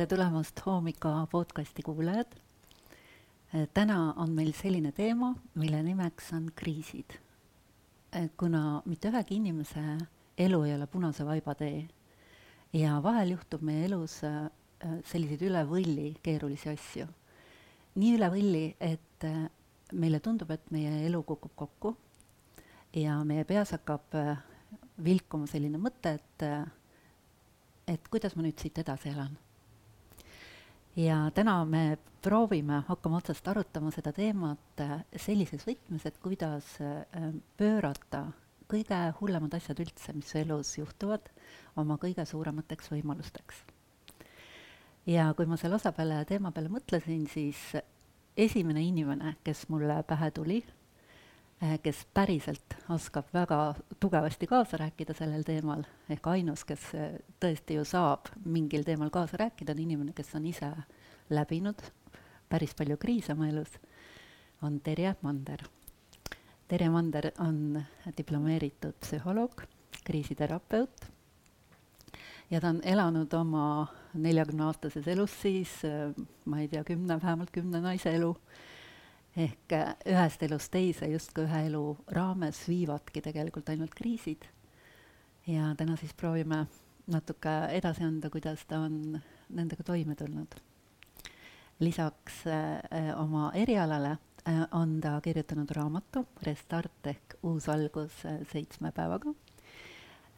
tere tulemast Hoomika podcasti kuulajad. täna on meil selline teema, mille nimeks on kriisid. kuna mitte ühegi inimese elu ei ole punase vaiba tee ja vahel juhtub meie elus äh, selliseid üle võlli keerulisi asju. nii üle võlli, et äh, meile tundub, et meie elu kukub kokku ja meie peas hakkab äh, vilkuma selline mõte, et, et kuidas ma nüüd siit edasi elan. Ja täna me proovime, hakkame otsast arutama seda teemat sellises võtmes, et kuidas pöörata kõige hullemad asjad üldse, mis elus juhtuvad, oma kõige suuremateks võimalusteks. ja kui ma selle osa peale, teema peale mõtlesin, siis esimene inimene, kes mulle pähe tuli, eh, kes päriselt oskab väga tugevasti kaasa rääkida sellel teemal, ehk ainus, kes tõesti ju saab mingil teemal kaasa rääkida, on inimene, kes on ise läbinud. Päris palju kriise oma elus, on Terje Mander. Terje Mander on diplomeeritud psühholoog, kriisiterapeut. Ja ta on elanud oma neljakümneaastases elus siis, ma ei tea, kümne, vähemalt kümne naise elu, ehk ühest elust teise justkui ühe elu raames viivadki tegelikult ainult kriisid. ja täna siis proovime natuke edasi anda, kuidas ta on nendega toime tulnud. Lisaks äh, oma erialale Äh, on ta kirjutanud raamatu Restart ehk uus algus äh, seitsme päevaga.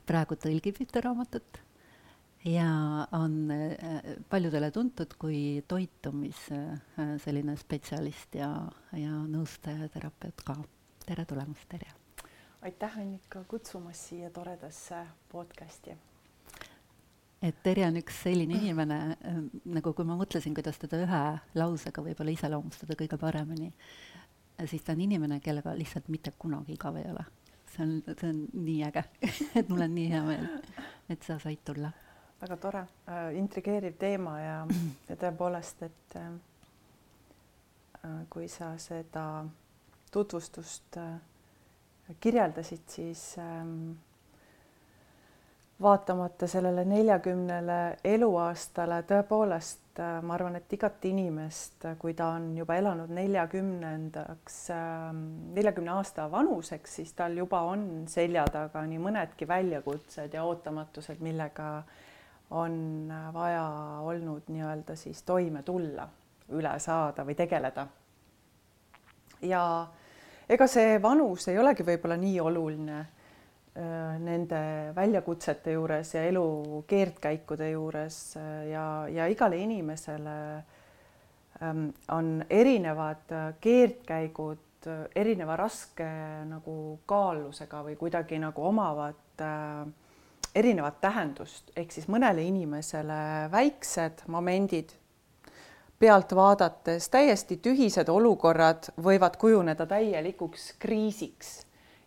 praegu tõlgib ühte raamatut ja on äh, paljudele tuntud kui toitumis selline spetsialist ja, ja nõustaja, terapeut ka. tere tulemast, Terje! aitäh, Annika, kutsumast siia toredasse podcasti et Terje on üks selline inimene, ähm, nagu kui ma mõtlesin, kuidas teda ühe lausega võib-olla iseloomustada kõige paremini, siis ta on inimene, kellega lihtsalt mitte kunagi igav ei ole. see on, see on nii äge et mul on nii hea meel, et sa said tulla. väga tore äh,, intrigeeriv teema ja, ja tõepoolest, et äh, äh, kui sa seda tutvustust äh, kirjeldasid, siis äh, vaatamata sellele neljakümnele eluaastale tõepoolest äh, ma arvan, et igat inimest, kui ta on juba elanud neljakümnendaks, ähm, neljakümne aasta vanuseks, siis tal juba on selja taga nii mõnedki väljakutsed ja ootamatused, millega on vaja olnud nii-öelda siis toime tulla, üle saada või tegeleda. ja ega see vanus ei olegi võib-olla nii oluline Äh, nende väljakutsete juures ja elu keerdkäikude juures äh, ja, ja igale inimesele ähm, on erinevad äh, keerdkäigud erineva raske nagu kaalusega või kuidagi nagu omavad äh, erinevat tähendust, ehk siis mõnele inimesele väiksed momendid pealt vaadates täiesti tühised olukorrad võivad kujuneda täielikuks kriisiks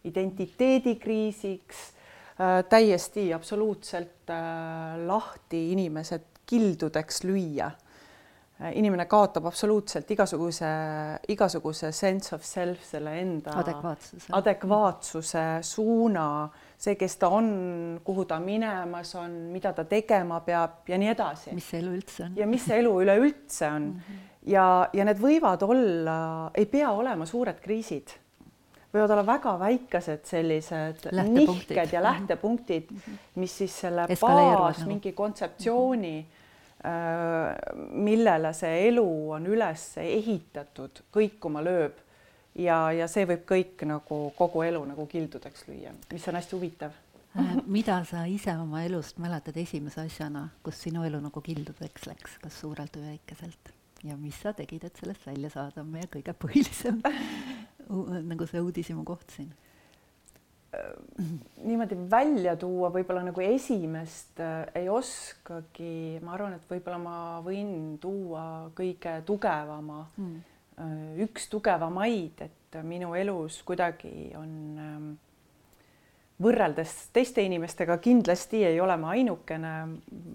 identiteedikriisiks äh,, täiesti absoluutselt äh, lahti inimesed kildudeks lüüa äh,. inimene kaotab absoluutselt igasuguse, igasuguse sense of self, selle enda adekvaatsuse, adekvaatsuse, suuna, see, kes ta on, kuhu ta minemas on, mida ta tegema peab ja nii edasi. mis see elu üldse on? ja mis see elu üleüldse on mm. -hmm. ja, ja need võivad olla, ei pea olema suured kriisid võivad olla väga väikesed sellised nihked ja lähtepunktid, mhm. mis siis selle baas, nagu. mingi kontseptsiooni äh, millele see elu on üles ehitatud, kõikuma lööb ja, ja see võib kõik nagu kogu elu nagu kildudeks lüüa, mis on hästi huvitav äh, mida sa ise oma elust mäletad esimese asjana, kus sinu elu nagu kildudeks läks, kas suurelt või väikeselt? ja mis sa tegid, et sellest välja saada, on meie kõige põhilisem nagu see uudishimu koht siin? niimoodi välja tuua võib-olla nagu esimest äh, ei oskagi, ma arvan, et võib-olla ma võin tuua kõige tugevama mm., üks tugevamaid, et minu elus kuidagi on ähm, võrreldes teiste inimestega kindlasti ei ole ma ainukene,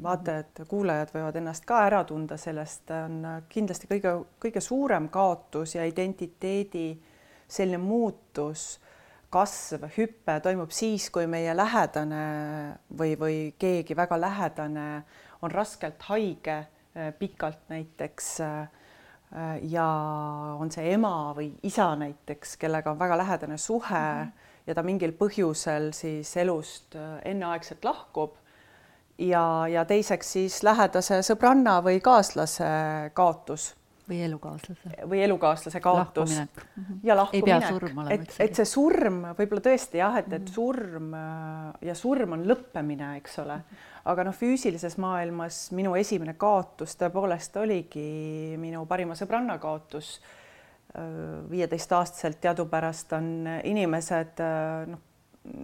vaatajad, kuulajad võivad ennast ka ära tunda, sellest on kindlasti kõige, kõige suurem kaotus ja identiteedi selline muutus, kasv, hüpe toimub siis, kui meie lähedane või, või keegi väga lähedane on raskelt haige pikalt näiteks ja on see ema või isa näiteks, kellega on väga lähedane suhe mm -hmm. ja ta mingil põhjusel siis elust enneaegselt lahkub ja, ja teiseks siis lähedase sõbranna või kaaslase kaotus või elukaaslase. või elukaaslase kaotus. Mhm. ja lahkuminek, et, et see surm võib-olla tõesti jah, et, et mhm. surm äh, ja surm on lõppemine, eks ole. aga noh, füüsilises maailmas minu esimene kaotus tõepoolest oligi minu parima sõbranna kaotus. Äh, viieteistaastaselt teadupärast on inimesed äh, noh,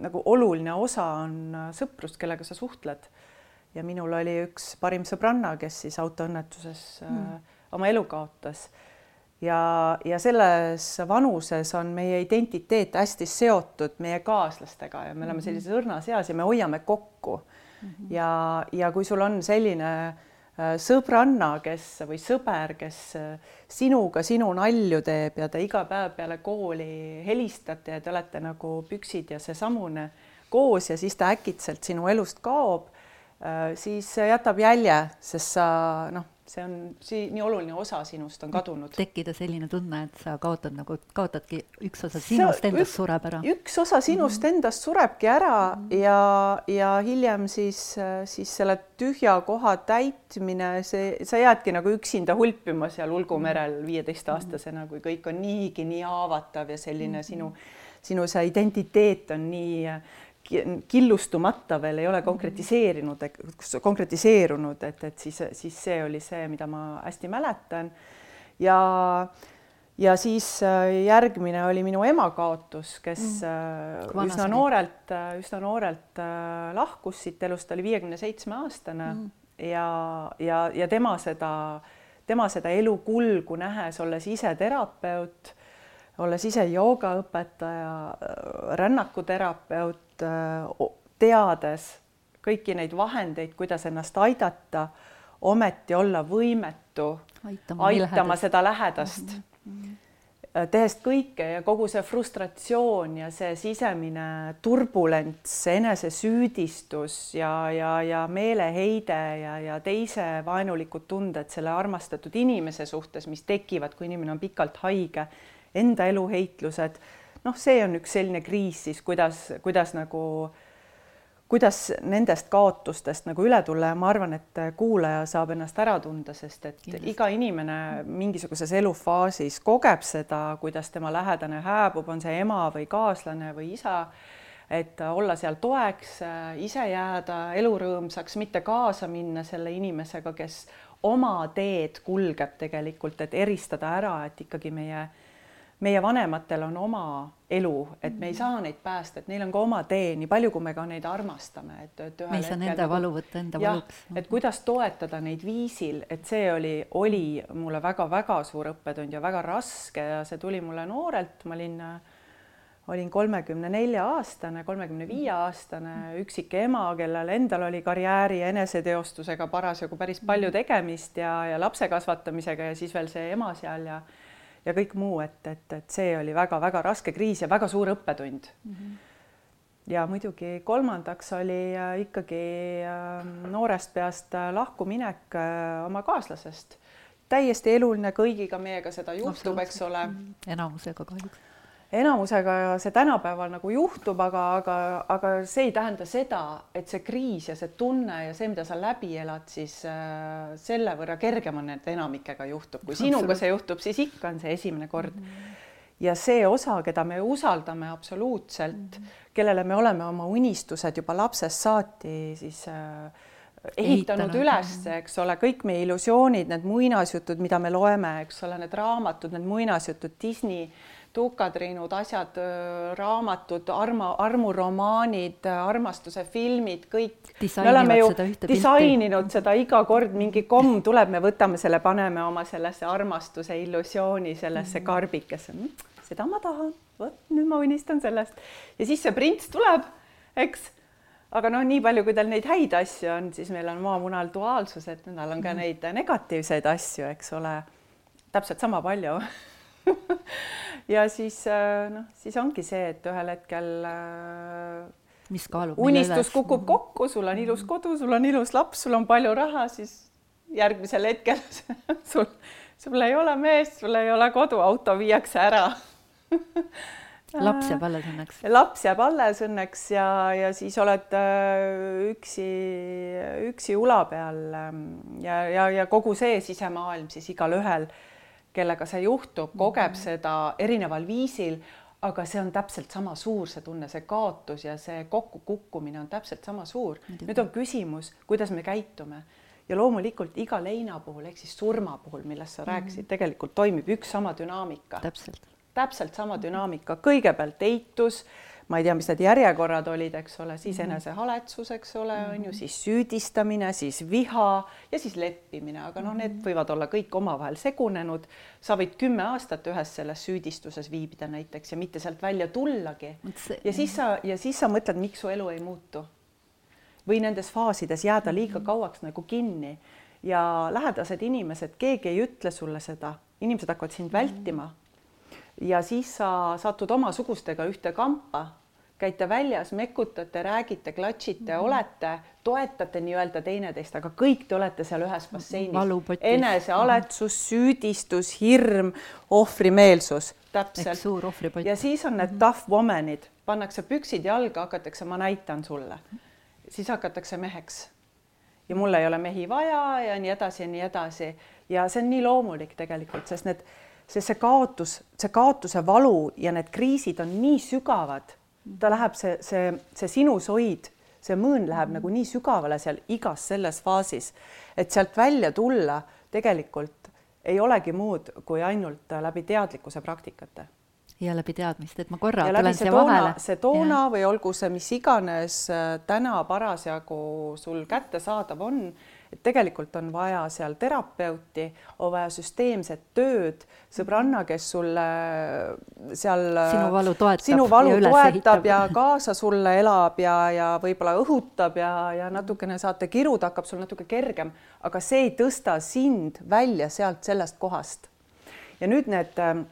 nagu oluline osa on sõprus, kellega sa suhtled. ja minul oli üks parim sõbranna, kes siis autoõnnetuses mm oma elu kaotas. ja, ja selles vanuses on meie identiteet hästi seotud meie kaaslastega ja me oleme mhm. sellises õrnas eas ja me hoiame kokku mm. -hmm. ja, ja kui sul on selline äh, sõbranna, kes või sõber, kes äh, sinuga sinu nalju teeb ja te iga päev peale kooli helistate ja te olete nagu püksid ja seesamune koos ja siis ta äkitselt sinu elust kaob, äh, siis jätab jälje, sest sa noh see on see nii oluline osa sinust on kadunud. tekkida selline tunne, et sa kaotad nagu, kaotadki üks osa sinust sa, endast sureb ära. üks osa sinust mm -hmm. endast surebki ära mm -hmm. ja, ja hiljem siis, siis selle tühja koha täitmine, see, sa jäädki nagu üksinda hulpima seal ulgumerel mhm. viieteistaastasena, kui kõik on niigi nii haavatav ja selline mm -hmm. sinu, sinu see identiteet on nii killustumata veel ei ole konkretiseerinud, konkretiseerunud, et, et siis, siis see oli see, mida ma hästi mäletan. ja, ja siis äh, järgmine oli minu ema kaotus, kes mm. Äh, üsna noorelt, äh, üsna noorelt lahkus siit elust, ta oli viiekümne seitsme aastane mm. ja, ja, ja tema seda, tema seda elu kulgu nähes, olles ise terapeut olles ise joogaõpetaja, rännakuterapeut, teades kõiki neid vahendeid, kuidas ennast aidata, ometi olla võimetu aitama, aitama seda lähedast mm. -hmm. tehes kõike ja kogu see frustratsioon ja see sisemine turbulents, enesesüüdistus ja, ja, ja meeleheide ja, ja teise vaenulikud tunded selle armastatud inimese suhtes, mis tekivad, kui inimene on pikalt haige enda eluheitlused, noh, see on üks selline kriis siis, kuidas, kuidas nagu, kuidas nendest kaotustest nagu üle tulla ja ma arvan, et kuulaja saab ennast ära tunda, sest et Kindlasti. iga inimene mingisuguses elufaasis kogeb seda, kuidas tema lähedane hääbub, on see ema või kaaslane või isa et olla seal toeks, ise jääda elurõõmsaks, mitte kaasa minna selle inimesega, kes oma teed kulgeb tegelikult, et eristada ära, et ikkagi meie meie vanematel on oma elu, et me ei mhm. saa neid päästa, et neil on ka oma tee, nii palju, kui me ka neid armastame, et, et me ei saa nende nagu, valu võtta enda valuks. et kuidas toetada neid viisil, et see oli, oli mulle väga-väga suur õppetund ja väga raske ja see tuli mulle noorelt, ma olin olin kolmekümne nelja aastane, kolmekümne viie aastane üksik ema, kellel endal oli karjääri ja eneseteostusega parasjagu päris palju mhm. tegemist ja, ja lapse kasvatamisega ja siis veel see ema seal ja ja kõik muu, et, et, et see oli väga-väga raske kriis ja väga suur õppetund mm. -hmm. ja muidugi kolmandaks oli äh, ikkagi ähm, noorest peast äh, lahkuminek äh, oma kaaslasest. täiesti eluline, kõigiga meiega seda juhtub, eks ole. Mhm. enamusega kahjuks enamusega see tänapäeval nagu juhtub, aga, aga, aga see ei tähenda seda, et see kriis ja see tunne ja see, mida sa läbi elad, siis äh, selle võrra kergem on, et enamikega juhtub. kui sinuga see juhtub, siis ikka on see esimene kord mm. -hmm. ja see osa, keda me usaldame absoluutselt mm, -hmm. kellele me oleme oma unistused juba lapsest saati siis äh, ehitanud üles, eks ole, kõik meie illusioonid, need muinasjutud, mida me loeme, eks ole, need raamatud, need muinasjutud, Disney tukatriinud, asjad, raamatud, arma, armuromaanid, armastuse filmid, kõik. me oleme ju disaininud pilti. seda iga kord, mingi komm tuleb, me võtame selle, paneme oma sellesse armastuse illusiooni sellesse mm karbikesse. seda ma tahan, vot nüüd ma unistan sellest ja siis see prints tuleb, eks aga noh, nii palju, kui tal neid häid asju on, siis meil on maamunal duaalsus, et tal on ka mm. neid negatiivseid asju, eks ole, täpselt sama palju ja siis äh, noh, siis ongi see, et ühel hetkel äh, mis kaalub unistus kukub kokku, sul on ilus kodu, sul on ilus laps, sul on palju raha, siis järgmisel hetkel sul, sul ei ole meest, sul ei ole kodu, auto viiakse ära. Laps jääb alles õnneks. laps jääb alles õnneks ja, ja siis oled äh, üksi, üksi ula peal ähm, ja, ja, ja kogu see sisemaailm siis igalühel, kellega see juhtub, kogeb mm -hmm. seda erineval viisil, aga see on täpselt sama suur, see tunne, see kaotus ja see kokkukukkumine on täpselt sama suur. nüüd on küsimus, kuidas me käitume ja loomulikult iga leina puhul ehk siis surma puhul, millest sa rääkisid mm, -hmm. tegelikult toimib üks sama dünaamika. täpselt täpselt sama dünaamika, kõigepealt eitus, ma ei tea, mis need järjekorrad olid, eks ole, siis mhm. enesehaletsus, eks ole, on ju, siis süüdistamine, siis viha ja siis leppimine, aga noh, need mhm. võivad olla kõik omavahel segunenud. sa võid kümme aastat ühes selles süüdistuses viibida näiteks ja mitte sealt välja tullagi. ja siis sa ja siis sa mõtled, miks su elu ei muutu. või nendes faasides jääda liiga mhm. kauaks nagu kinni ja lähedased inimesed, keegi ei ütle sulle seda, inimesed hakkavad sind vältima ja siis sa satud omasugustega ühte kampa, käite väljas, mekutate, räägite, klatšite mm, -hmm. olete, toetate nii-öelda teineteist, aga kõik te olete seal ühes basseinis. enesealetsus, süüdistus, hirm, ohvrimeelsus, täpselt. ja siis on need mm -hmm. tough woman'id, pannakse püksid jalga, hakatakse, ma näitan sulle, siis hakatakse meheks ja mul ei ole mehi vaja ja nii edasi ja nii edasi ja see on nii loomulik tegelikult, sest need sest see kaotus, see kaotuse valu ja need kriisid on nii sügavad, ta läheb, see, see, see sinusoid, see mõõn läheb nagu nii sügavale seal igas selles faasis, et sealt välja tulla tegelikult ei olegi muud kui ainult läbi teadlikkuse praktikate ja läbi teadmist, et ma korra ja tulen siia vahele. see toona ja. või olgu see mis iganes äh, täna parasjagu sul kättesaadav on et tegelikult on vaja seal terapeuti, on vaja süsteemset tööd, sõbranna, kes sulle seal sinu valu toetab, sinu valu ja, toetab ja kaasa sulle elab ja, ja võib-olla õhutab ja, ja natukene saate kiruda, hakkab sul natuke kergem, aga see ei tõsta sind välja sealt sellest kohast. ja nüüd need ähm,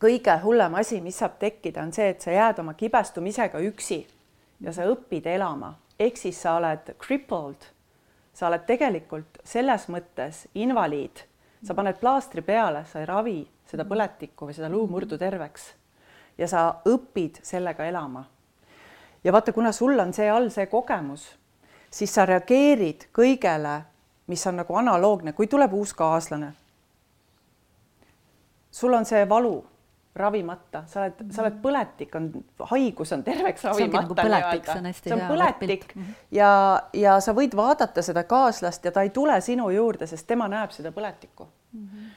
kõige hullem asi, mis saab tekkida, on see, et sa jääd oma kibestumisega üksi ja sa õpid elama, ehk siis sa oled crippled sa oled tegelikult selles mõttes invaliid, sa paned plaastri peale, sa ei ravi seda põletikku või seda luumurdu terveks ja sa õpid sellega elama. ja vaata, kuna sul on see all see kogemus, siis sa reageerid kõigele, mis on nagu analoogne, kui tuleb uus kaaslane. sul on see valu ravimata, sa oled, sa oled põletik, on haigus on terveks nagu ravimata nii-öelda. see on põletik mm -hmm. ja, ja sa võid vaadata seda kaaslast ja ta ei tule sinu juurde, sest tema näeb seda põletikku mm. -hmm.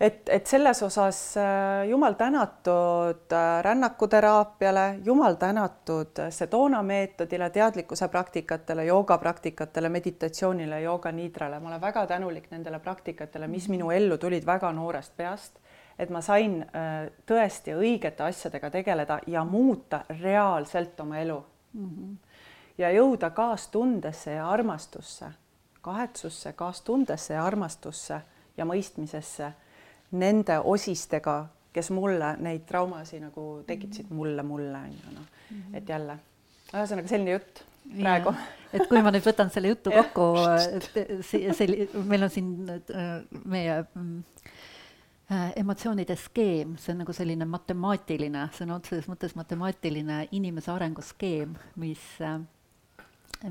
et, et selles osas äh, jumal tänatud äh, rännakuteraapiale, jumal tänatud Sedona meetodile, teadlikkuse praktikatele, joogapraktikatele, meditatsioonile, jooga niidrale, ma olen väga tänulik nendele praktikatele, mis minu ellu tulid väga noorest peast et ma sain äh, tõesti õigete asjadega tegeleda ja muuta reaalselt oma elu mm. -hmm. ja jõuda kaastundesse ja armastusse, kahetsusse, kaastundesse ja armastusse ja mõistmisesse nende osistega, kes mulle neid traumasid nagu tekitasid -hmm. mulle, mulle on ju noh -hmm., et jälle ühesõnaga selline jutt praegu. et kui ma nüüd võtan selle jutu kokku, meil on siin äh, meie mm, emotsioonide skeem, see on nagu selline matemaatiline, sõna otseses mõttes matemaatiline inimese arenguskeem, mis, äh,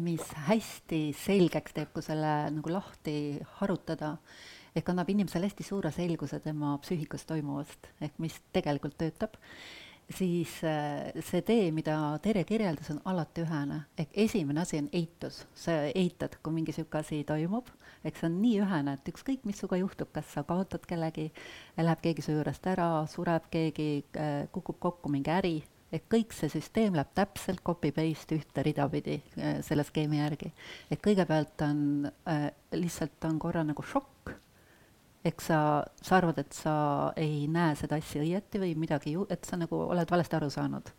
mis hästi selgeks teeb, kui selle nagu lahti harutada, ehk annab inimesele hästi suure selguse tema psüühikas toimuvast, ehk mis tegelikult töötab siis äh, see tee, mida Tere kirjeldas, on alati ühene, ehk esimene asi on eitus, sa eitad, kui mingi niisugune asi toimub, eks see on nii ühene, et ükskõik, mis sinuga juhtub, kas sa kaotad kellegi, läheb keegi su juurest ära, sureb keegi, äh, kukub kokku mingi äri, et kõik see süsteem läheb täpselt copy-paste ühte rida pidi äh, selle skeemi järgi. et kõigepealt on lihtsalt on korra nagu šokk eks sa, sa arvad, et sa ei näe seda asja õieti või midagi et sa nagu oled valesti aru saanud.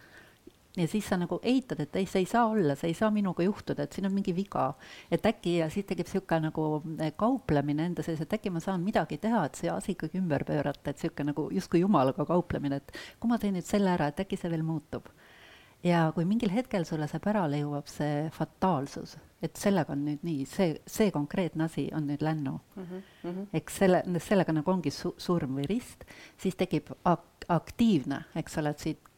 ja siis sa nagu eitad, et ei, see ei saa olla, see ei saa minuga juhtuda, et siin on mingi viga. et äkki ja siis tekib niisugune nagu eh, kauplemine enda sees, et äkki ma saan midagi teha, et see asi ikkagi ümber pöörata, et niisugune nagu justkui jumalaga kauplemine, et kui ma teen nüüd selle ära, et äkki see veel muutub ja kui mingil hetkel sulle see pärale jõuab see fataalsus, et sellega on nüüd nii, see, see konkreetne asi on nüüd lännu mm. -hmm. eks selle, sellega nagu ongi su-, surm või rist, siis tekib ak-, aktiivne, eks ole, et siit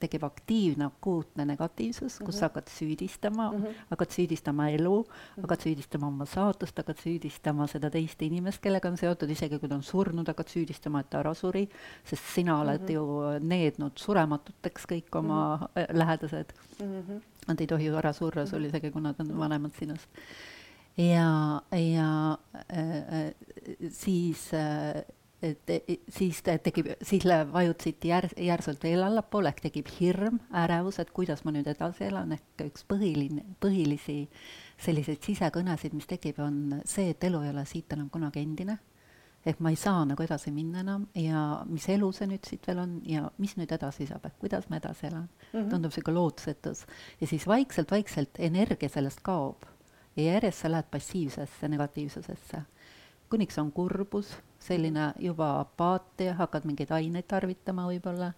tekib aktiivne akuutne negatiivsus, kus sa hakkad süüdistama mm, -hmm. hakkad süüdistama elu mm, -hmm. hakkad süüdistama oma saatust, hakkad süüdistama seda teist inimest, kellega on seotud, isegi kui ta on surnud, hakkad süüdistama, et ta ära suri, sest sina oled mm -hmm. ju neednud surematuteks kõik oma mm -hmm. lähedased mm. -hmm. Nad ei tohi ju ära surra sul isegi, kui nad on vanemad sinust ja, ja äh, äh siis äh, et siis tekib, siis vajutasid jär-, järsult veel allapoole ehk tekib hirm, ärevus, et kuidas ma nüüd edasi elan, ehk üks põhiline, põhilisi selliseid sisekõnesid, mis tekib, on see, et elu ei ole siit enam kunagi endine. ehk ma ei saa nagu edasi minna enam ja mis elu see nüüd siit veel on ja mis nüüd edasi saab, ehk kuidas ma edasi elan mm. -hmm. tundub niisugune lootusetus. ja siis vaikselt-vaikselt energia sellest kaob ja järjest sa lähed passiivsesse negatiivsusesse kuniks on kurbus, selline juba apaatia, hakkad mingeid aineid tarvitama võib-olla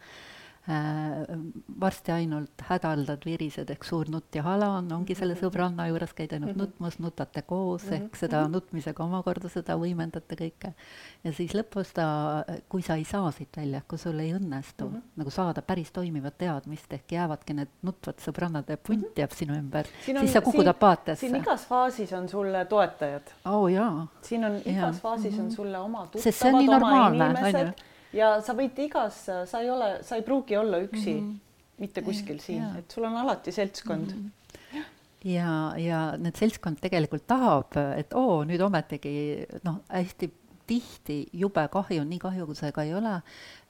varsti ainult hädaldad, virised ehk suur nutt ja hala on, ongi selle mhm. sõbranna juures, käid ainult mhm. nutmas, nutate koos ehk mhm. seda nutmisega omakorda seda võimendate kõike. ja siis lõpus ta, kui sa ei saa siit välja, kui sul ei õnnestu mm -hmm. nagu saada päris toimivat teadmist, ehk jäävadki need nutvad sõbrannad ja punt jääb sinu ümber, siis sa kukud apaatiasse. siin igas faasis on sulle toetajad. oh, siin on igas ja. faasis on sulle oma tuttavad, oma inimesed ja sa võid igas, sa ei ole, sa ei pruugi olla üksi mm -hmm. mitte kuskil siin, et sul on alati seltskond mm. -hmm. ja, ja need seltskond tegelikult tahab, et oo, nüüd ometigi noh, hästi tihti jube kahju, nii kahju kui see ka ei ole,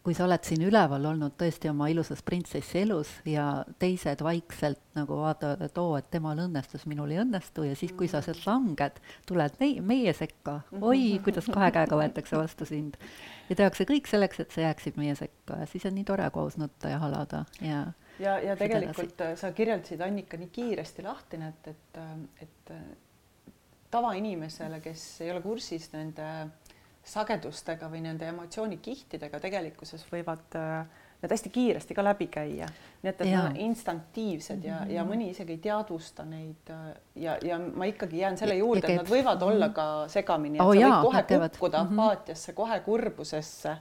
kui sa oled siin üleval olnud tõesti oma ilusas printsessi elus ja teised vaikselt nagu vaatavad, et oo, et temal õnnestus, minul ei õnnestu ja siis, kui sa sealt langed, tuled meie, meie sekka, oi, kuidas kahe käega võetakse vastu sind. Ja tehakse kõik selleks, et sa jääksid meie sekka. Ja siis on nii tore koos nutta ja halada ja ja, ja tegelikult edasi. Äh, sa kirjeldasid Annika nii kiiresti lahti, et, et, äh, et äh, tavainimesele, kes ei ole kursis nende sagedustega või nende emotsioonikihtidega, tegelikkuses võivad äh, need hästi kiiresti ka läbi käia. nii et, et nad on instinktiivsed ja, ja mhm. mõni isegi ei teadvusta neid äh, ja, ja ma ikkagi jään selle juurde, et nad võivad olla ka segamini, et oh, sa võid jaa, kohe kukkuda -hmm. apaatiasse, kohe kurbusesse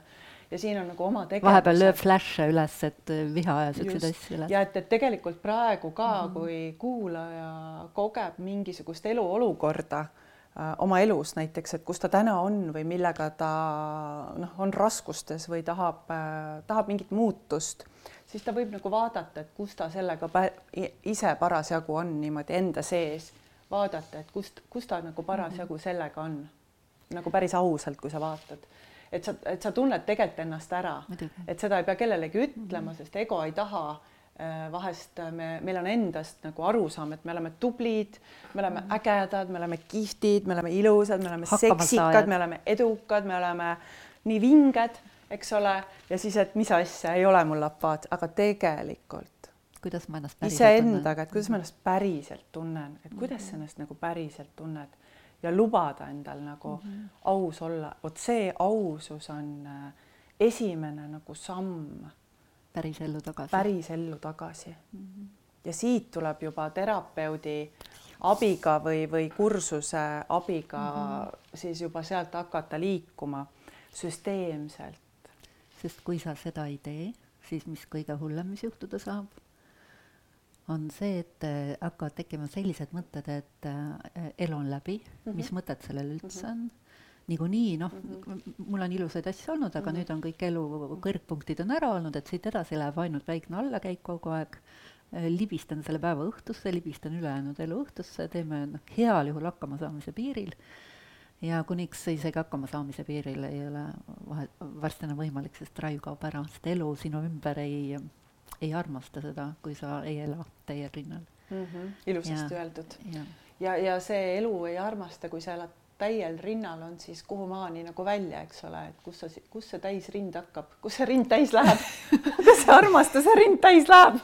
ja siin on nagu oma tegevused. vahepeal lööb flash'e üles, et äh, viha ja siukseid asju üles. ja et, et tegelikult praegu ka mm, -hmm. kui kuulaja kogeb mingisugust eluolukorda oma elus näiteks, et kus ta täna on või millega ta noh, on raskustes või tahab, äh, tahab mingit muutust, siis ta võib nagu vaadata, et kus ta sellega ise parasjagu on niimoodi enda sees, vaadata, et kust, kus ta nagu parasjagu mhm. sellega on. nagu päris ausalt, kui sa vaatad, et sa, et sa tunned tegelikult ennast ära, et seda ei pea kellelegi ütlema, mhm. sest ego ei taha Äh, vahest me, meil on endast nagu arusaam, et me oleme tublid, me oleme mm. ägedad, me oleme kihvtid, me oleme ilusad, me oleme seksikad, me oleme edukad, me oleme nii vinged, eks ole, ja siis, et mis asja, ei ole mul apaat, aga tegelikult kuidas ma ennast iseendaga, et kuidas ma ennast päriselt tunnen, et kuidas sa ennast nagu päriselt tunned ja lubada endal nagu mm -hmm. aus olla, vot see ausus on äh, esimene nagu samm päris ellu tagasi. päris ellu tagasi mm. -hmm. ja siit tuleb juba terapeudi abiga või, või kursuse abiga mm -hmm. siis juba sealt hakata liikuma süsteemselt. sest kui sa seda ei tee, siis mis kõige hullem, mis juhtuda saab, on see, et äh, hakkavad tekkima sellised mõtted, et äh, elu on läbi mm, -hmm. mis mõtet sellel üldse mm -hmm. on niikuinii noh mm, -hmm. mul on ilusaid asju olnud, aga mm -hmm. nüüd on kõik elu kõrgpunktid on ära olnud, et siit edasi läheb ainult väikne allakäik kogu aeg. Äh, libistan selle päeva õhtusse, libistan ülejäänud elu õhtusse, teeme noh, heal juhul hakkamasaamise piiril. ja kuniks isegi hakkamasaamise piiril ei ole vahe, varsti enam võimalik, sest raju kaob ära, sest elu sinu ümber ei, ei armasta seda, kui sa ei ela täiel rinnal mm. -hmm. ilusasti ja, öeldud. ja, ja, ja see elu ei armasta, kui sa elad täiel rinnal on siis kuhumaani nagu välja, eks ole, et kus sa, kus see täisrind hakkab, kus see rind täis läheb kus see armastuse rind täis läheb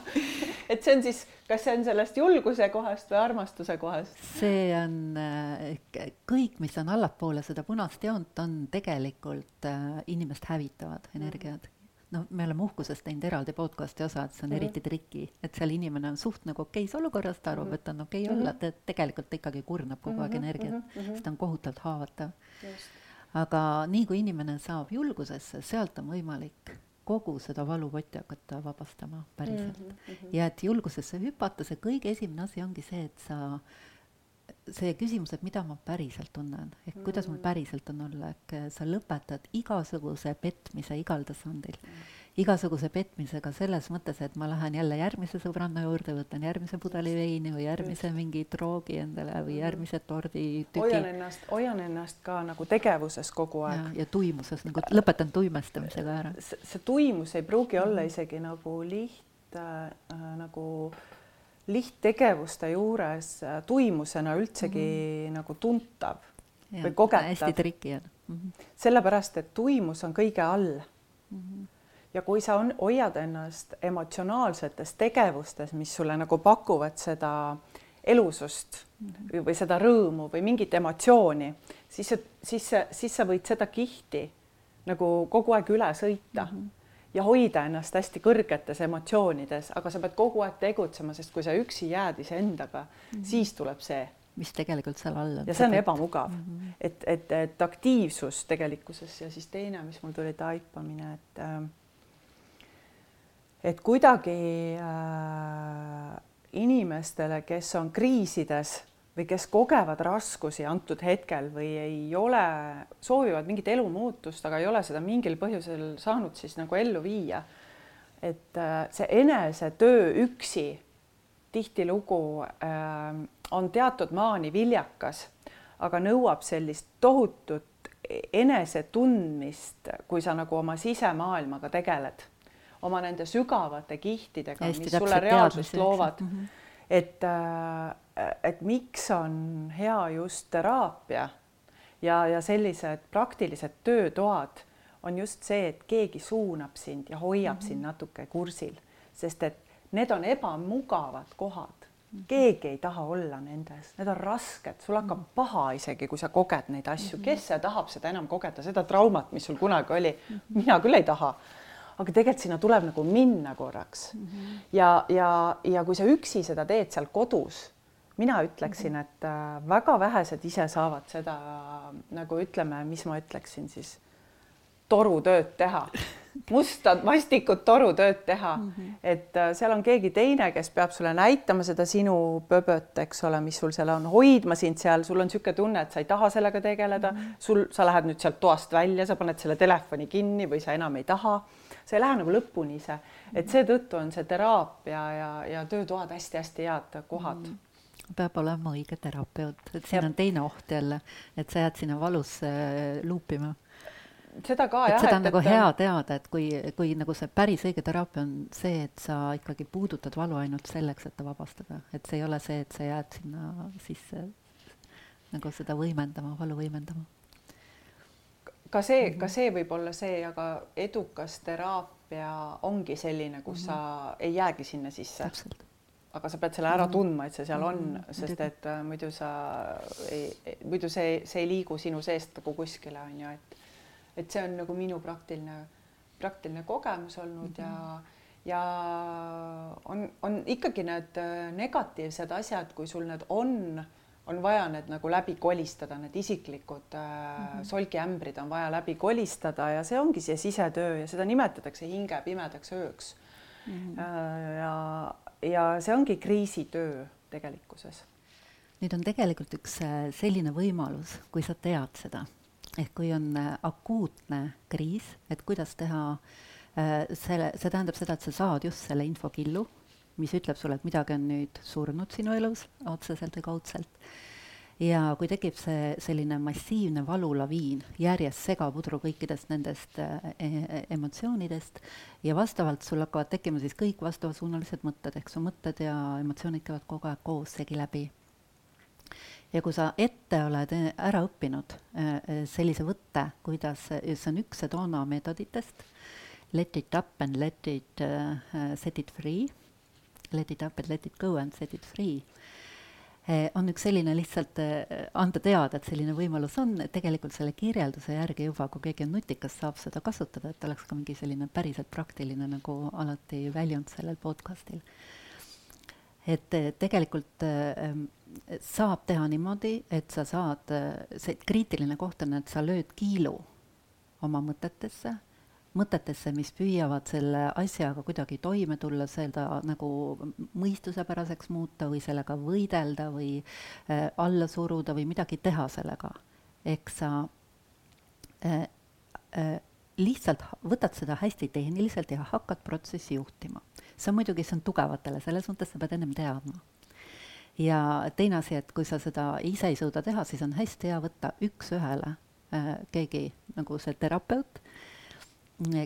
et see on siis, kas see on sellest julguse kohast või armastuse kohast? see on äh, kõik, mis on allapoole seda punast joont, on tegelikult äh, inimest hävitavad energiad mm. -hmm noh, me oleme uhkusest teinud eraldi podcast'i osa, et see on mm -hmm. eriti triki, et seal inimene on suht nagu okeis olukorras, ta arvab mm, -hmm. et on okei okay olla, mhm. et tegelikult ta ikkagi kurnab kogu aeg mm -hmm. energiat mm, -hmm. sest ta on kohutavalt haavatav. aga nii kui inimene saab julgusesse, sealt on võimalik kogu seda valupotti hakata vabastama päriselt mm. -hmm. ja et julgusesse hüpata, see kõige esimene asi ongi see, et sa see küsimus, et mida ma päriselt tunnen, ehk mm. kuidas mul mm. päriselt on olla, ehk sa lõpetad igasuguse petmise igal tasandil mm igasuguse petmisega selles mõttes, et ma lähen jälle järgmise sõbranna juurde, võtan järgmise pudeli veini või järgmise mingi droogi endale või järgmise tordi tüki. hoian ennast, hoian ennast ka nagu tegevuses kogu aeg. ja tuimuses nagu lõpetan tuimestamisega ära. see tuimus ei pruugi olla mhm. isegi nagu liht äh, nagu lihttegevuste juures äh, tuimusena üldsegi mm -hmm. nagu tuntav ja, või kogetav. hästi triki on mm. -hmm. sellepärast, et tuimus on kõige all mm. -hmm ja kui sa on, hoiad ennast emotsionaalsetes tegevustes, mis sulle nagu pakuvad seda elusust mm -hmm. või seda rõõmu või mingit emotsiooni, siis, siis, siis sa võid seda kihti nagu kogu aeg üle sõita mm. -hmm ja hoida ennast hästi kõrgetes emotsioonides, aga sa pead kogu aeg tegutsema, sest kui sa üksi jääd iseendaga mm, -hmm. siis tuleb see, mis tegelikult seal all on. ja see on ebamugav mm, -hmm. et, et, et aktiivsus tegelikkuses ja siis teine, mis mul tuli taipamine, et äh, et kuidagi äh, inimestele, kes on kriisides või kes kogevad raskusi antud hetkel või ei ole, soovivad mingit elumuutust, aga ei ole seda mingil põhjusel saanud siis nagu ellu viia. et äh, see enesetöö üksi tihtilugu äh, on teatud maani viljakas, aga nõuab sellist tohutut enese tundmist, kui sa nagu oma sisemaailmaga tegeled oma nende sügavate kihtidega, mis sulle reaalsust loovad mm. -hmm. et, äh, et miks on hea just teraapia ja, ja sellised praktilised töötoad on just see, et keegi suunab sind ja hoiab mm -hmm. sind natuke kursil, sest et need on ebamugavad kohad mhm. keegi ei taha olla nendes, need on rasked, sul hakkab mhm. paha isegi, kui sa koged neid asju, mhm. kes see tahab seda enam kogeda, seda traumat, mis sul kunagi oli. mina küll ei taha aga tegelikult sinna tuleb nagu minna korraks mm. -hmm. ja, ja, ja kui sa üksi seda teed seal kodus, mina ütleksin, mhm. et äh, väga vähesed ise saavad seda nagu ütleme, mis ma ütleksin siis, torutööd teha. Musta vastikut torutööd teha. Mm, -hmm. et äh, seal on keegi teine, kes peab sulle näitama seda sinu pöböt, eks ole, mis sul seal on, hoidma sind seal, sul on niisugune tunne, et sa ei taha sellega tegeleda. Mm, -hmm. sul, sa lähed nüüd sealt toast välja, sa paned selle telefoni kinni või sa enam ei taha. Sa ei lähe nagu lõpuni ise, et seetõttu on see teraapia ja, ja töötoad hästi-hästi head kohad. Mm peab olema õige terapeut, et siin ja. on teine oht jälle, et sa jääd sinna valusse luupima. seda ka et jah. seda on et, nagu et, hea teada, et kui, kui nagu see päris õige teraapia on see, et sa ikkagi puudutad valu ainult selleks, et ta vabastada, et see ei ole see, et sa jääd sinna sisse nagu seda võimendama, valu võimendama ka see, ka mhm. see võib olla see, aga edukas teraapia ongi selline, kus mm -hmm. sa ei jäägi sinna sisse. Aga sa pead selle ära mhm. tundma, et see seal on -hmm. sest et äh, muidu sa ei, muidu see, see ei liigu sinu seest nagu kuskile on ju, et et see on nagu minu praktiline, praktiline kogemus olnud mm -hmm. ja ja on, on ikkagi need äh, negatiivsed asjad, kui sul need on on vaja need nagu läbi kolistada, need isiklikud mm -hmm. solgiämbrid on vaja läbi kolistada ja see ongi see sisetöö ja seda nimetatakse hinge pimedaks ööks mm. -hmm. ja, ja see ongi kriisitöö tegelikkuses. nüüd on tegelikult üks äh, selline võimalus, kui sa tead seda, ehk kui on äh, akuutne kriis, et kuidas teha selle, see tähendab seda, et sa saad just selle infokillu mis ütleb sulle, et midagi on nüüd surnud sinu elus otseselt või kaudselt. Ja kui tekib see selline massiivne valulaviin, järjest segapudru kõikidest nendest e e emotsioonidest ja vastavalt sul hakkavad tekkima siis kõik vastavasuunalised mõtted, ehk su mõtted ja emotsioonid käivad kogu aeg koos segi läbi ja kui sa ette oled ära õppinud sellise võtte, kuidas, see on üks Sedona meetoditest, let it up and let it uh, set it free let it up and let it go and set it free. Eh, on üks selline lihtsalt eh, anda teada, et selline võimalus on, tegelikult selle kirjelduse järgi juba, kui keegi on nutikas, saab seda kasutada, et oleks ka mingi selline päriselt praktiline nagu alati väljund sellel podcastil. et eh, tegelikult saab teha niimoodi, et sa saad, see kriitiline koht on, et sa lööd kiilu oma mõtetesse mõtetesse, mis püüavad selle asjaga kuidagi toime tulla, seda nagu mõistusepäraseks muuta või sellega võidelda või äh, alla suruda või midagi teha sellega. eks sa äh, äh, lihtsalt võtad seda hästi tehniliselt ja hakkad protsessi juhtima. see on muidugi, see on tugevatele, selles mõttes sa pead ennem teadma. ja teine asi, et kui sa seda ise ei suuda teha, siis on hästi hea võtta üks-ühele äh, keegi nagu see terapeut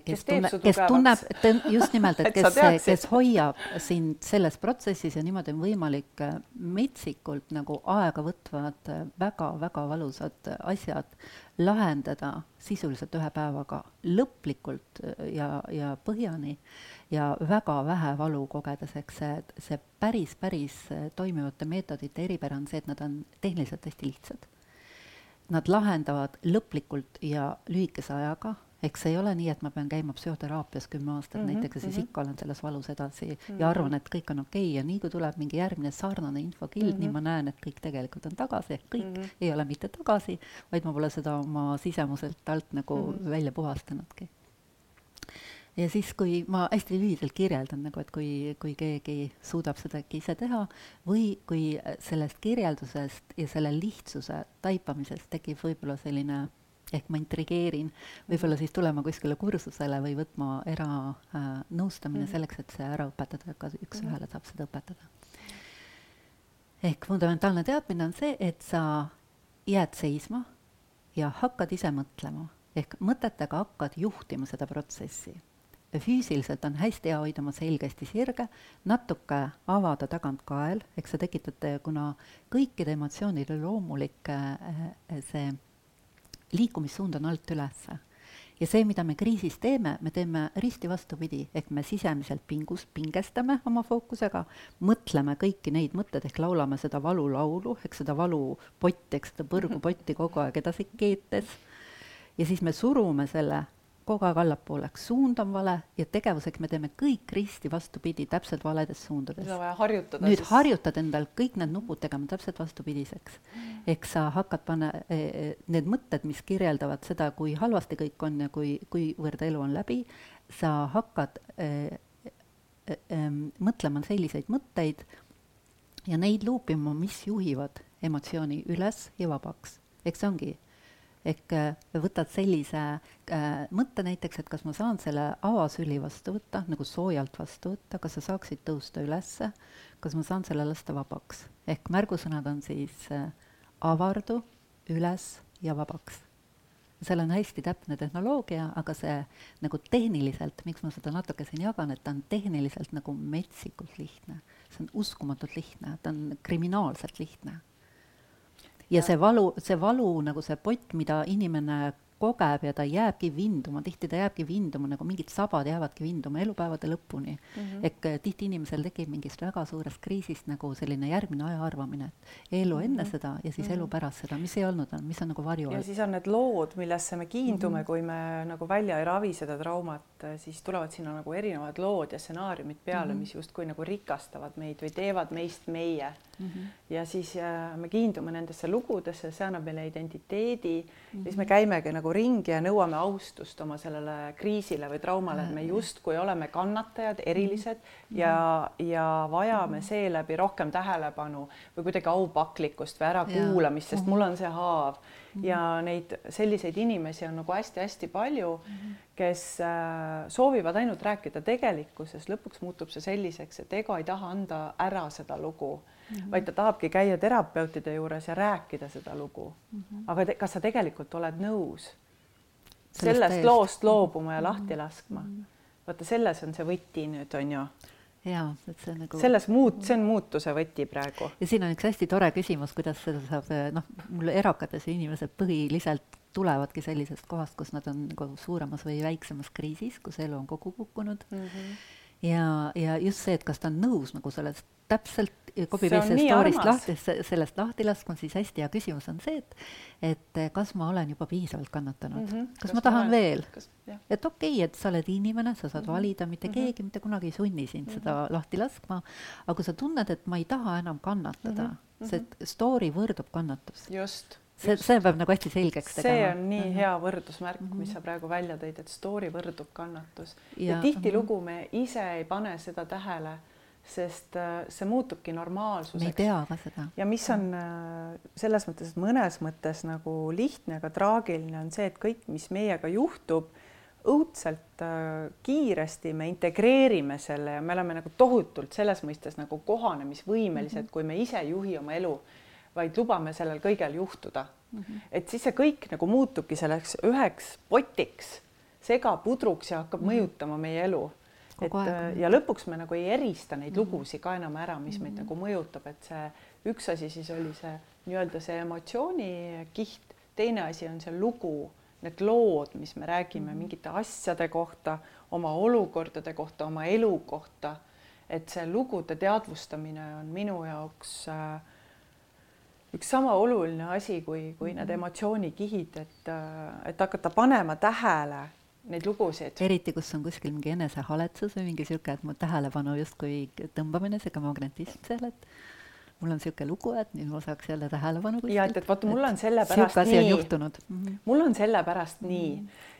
kes tunne, kes tunneb, just nimelt, et kes, kes hoiab sind selles protsessis ja niimoodi on võimalik äh, metsikult nagu aega võtvad väga-väga äh, valusad asjad lahendada sisuliselt ühe päevaga lõplikult äh, ja, ja põhjani ja väga vähe valu kogedes, eks see, see päris, päris toimivate meetodite eripära on see, et nad on tehniliselt hästi lihtsad. Nad lahendavad lõplikult ja lühikese ajaga eks ei ole nii, et ma pean käima psühhoteraapias kümme aastat mm -hmm, näiteks ja siis mm -hmm. ikka olen selles valus edasi mm -hmm. ja arvan, et kõik on okei okay. ja nii kui tuleb mingi järgmine sarnane infokild mm, -hmm. nii ma näen, et kõik tegelikult on tagasi, ehk kõik mm -hmm. ei ole mitte tagasi, vaid ma pole seda oma sisemuselt alt nagu mm -hmm. välja puhastanudki. ja siis, kui ma hästi lühidalt kirjeldan nagu, et kui, kui keegi suudab seda äkki ise teha või kui sellest kirjeldusest ja selle lihtsuse taipamisest tekib võib-olla selline ehk ma intrigeerin, võib-olla siis tulema kuskile kursusele või võtma eranõustamine äh, selleks, et see ära õpetada, ka üks-ühele saab seda õpetada. ehk fundamentaalne teadmine on see, et sa jääd seisma ja hakkad ise mõtlema, ehk mõtetega hakkad juhtima seda protsessi. füüsiliselt on hästi hea hoida oma selg hästi sirge, natuke avada tagant kael, eks sa tekitad, kuna kõikide emotsioonide loomulik äh, see liikumissuund on alt ülesse. ja see, mida me kriisis teeme, me teeme risti vastupidi, ehk me sisemiselt pingus, pingestame oma fookusega, mõtleme kõiki neid mõtteid ehk laulame seda valulaulu, ehk seda valupotti, ehk seda põrgupotti kogu aeg edasi keetes. ja siis me surume selle kogu aeg allapoole, suund on vale ja tegevuseks me teeme kõik risti vastupidi, täpselt valedes suundades. seda on vaja harjutada. nüüd siis... harjutad endal kõik need nupud tegema täpselt vastupidiseks mm.. ehk sa hakkad panna e, e, need mõtted, mis kirjeldavad seda, kui halvasti kõik on ja kui, kuivõrd elu on läbi, sa hakkad e, e, e, mõtlema selliseid mõtteid ja neid luupima, mis juhivad emotsiooni üles ja vabaks. eks see ongi ehk äh, võtad sellise äh, mõtte näiteks, et kas ma saan selle avasüli vastu võtta, nagu soojalt vastu võtta, kas sa saaksid tõusta ülesse, kas ma saan selle lasta vabaks. ehk märgusõnad on siis äh, avardu, üles ja vabaks. seal on hästi täpne tehnoloogia, aga see nagu tehniliselt, miks ma seda natuke siin jagan, et ta on tehniliselt nagu metsikult lihtne. see on uskumatult lihtne, ta on kriminaalselt lihtne ja see valu, see valu nagu see pott, mida inimene kogeb ja ta jääbki vinduma, tihti ta jääbki vinduma, nagu mingid sabad jäävadki vinduma elupäevade lõpuni mm. -hmm. ehk eh, tihti inimesel tekib mingist väga suurest kriisist nagu selline järgmine aja arvamine, et elu mm -hmm. enne seda ja siis mm -hmm. elu pärast seda, mis ei olnud, mis on nagu varju all. ja siis on need lood, millesse me kiindume mm, -hmm. kui me nagu välja ei ravi seda traumat, siis tulevad sinna nagu erinevad lood ja stsenaariumid peale mm, -hmm. mis justkui nagu rikastavad meid või teevad meist meie mm. -hmm. ja siis äh, me kiindume nendesse lugudesse, see annab meile identiteedi mm, -hmm. siis me käimegi nagu ringi ja nõuame austust oma sellele kriisile või traumale, et me justkui oleme kannatajad, erilised mm -hmm. ja, ja vajame seeläbi rohkem tähelepanu või kuidagi aupaklikkust või ärakuulamist, sest mul on see haav. Ja neid selliseid inimesi on nagu hästi-hästi palju -hmm. kes äh, soovivad ainult rääkida tegelikkuses, lõpuks muutub see selliseks, et ego ei taha anda ära seda lugu mm, -hmm. vaid ta tahabki käia terapeutide juures ja rääkida seda lugu mm. -hmm. aga te, kas sa tegelikult oled nõus sellest, sellest loost loobuma ja lahti mhm. laskma mm? -hmm. vaata, selles on see võti nüüd on ju jaa, et see nagu. selles muut-, see on muutuse võti praegu. ja siin on üks hästi tore küsimus, kuidas seda saab, noh, mul erakates inimesed põhiliselt tulevadki sellisest kohast, kus nad on nagu suuremas või väiksemas kriisis, kus elu on kokku kukkunud mm. -hmm ja, ja just see, et kas ta on nõus nagu sellest täpselt copy See on paste nii story'st lahti, sellest lahti laskma, siis hästi hea küsimus on see, et et kas ma olen juba piisavalt kannatanud mm, Mhm. -hmm. kas, ma tahan veel? kas, jah. et okei okay,, et sa oled inimene, sa saad Mhm. valida, mitte Mhm. keegi mitte kunagi ei sunni sind seda lahti laskma, aga kui sa tunned, et ma ei taha enam kannatada Mhm, see story võrdub kannatus. just. See, see peab nagu hästi selgeks see tegema. on nii Mhm. hea võrdusmärk, mis Mhm. sa praegu välja tõid, et story võrdub kannatus ja, Ja- ja mhm. tihtilugu me ise ei pane seda tähele, sest äh, see muutubki me ei normaalsuseks. tea ka seda. ja mis on äh, selles mõttes, mõnes mõttes nagu lihtne, aga traagiline on see, et kõik, mis meiega juhtub, õudselt äh, kiiresti me integreerime selle ja me oleme nagu tohutult selles mõistes nagu kohanemisvõimelised mm, -hmm. kui me ise ei juhi oma elu, vaid lubame sellel kõigel juhtuda mm. -hmm. et siis see kõik nagu muutubki selleks üheks potiks, segapudruks ja hakkab mm -hmm. mõjutama meie elu et aeg. äh, ja lõpuks me nagu ei erista neid Mhm. lugusid ka enam ära, mis meid nagu mõjutab, et see üks asi siis oli see nii-öelda see emotsioonikiht, teine asi on see lugu, need lood, mis me räägime mingite asjade kohta, oma olukordade kohta, oma elu kohta. et see lugude teadvustamine on minu jaoks äh, üks sama oluline asi kui, kui need emotsioonikihid, et, et hakata panema tähele neid lugusid. eriti, kus on kuskil mingi enesehaletsus või mingi sihuke, et mu tähelepanu justkui tõmbamine, sihuke magnetism seal, et mul on sihuke lugu, et nüüd ma saaks jälle tähelepanu kuskilt. ja et, et vaata, mul on sellepärast nii, juhtunud mm. -hmm. mul on sellepärast nii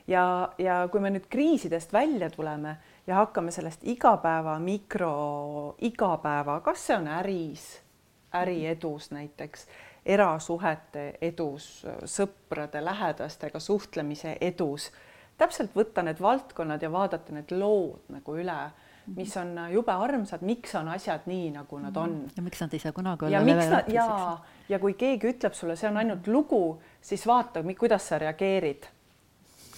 ja, ja kui me nüüd kriisidest välja tuleme ja hakkame sellest igapäeva mikro, igapäeva, kas see on äris, äriedus näiteks, erasuhete edus, sõprade, lähedastega suhtlemise edus, täpselt võtta need valdkonnad ja vaadata need lood nagu üle, mis on jube armsad, miks on asjad nii, nagu nad on. Ja miks nad ei saa kunagi ja olla nad ja ja kui keegi ütleb sulle, see on ainult lugu, siis vaata, kuidas sa reageerid.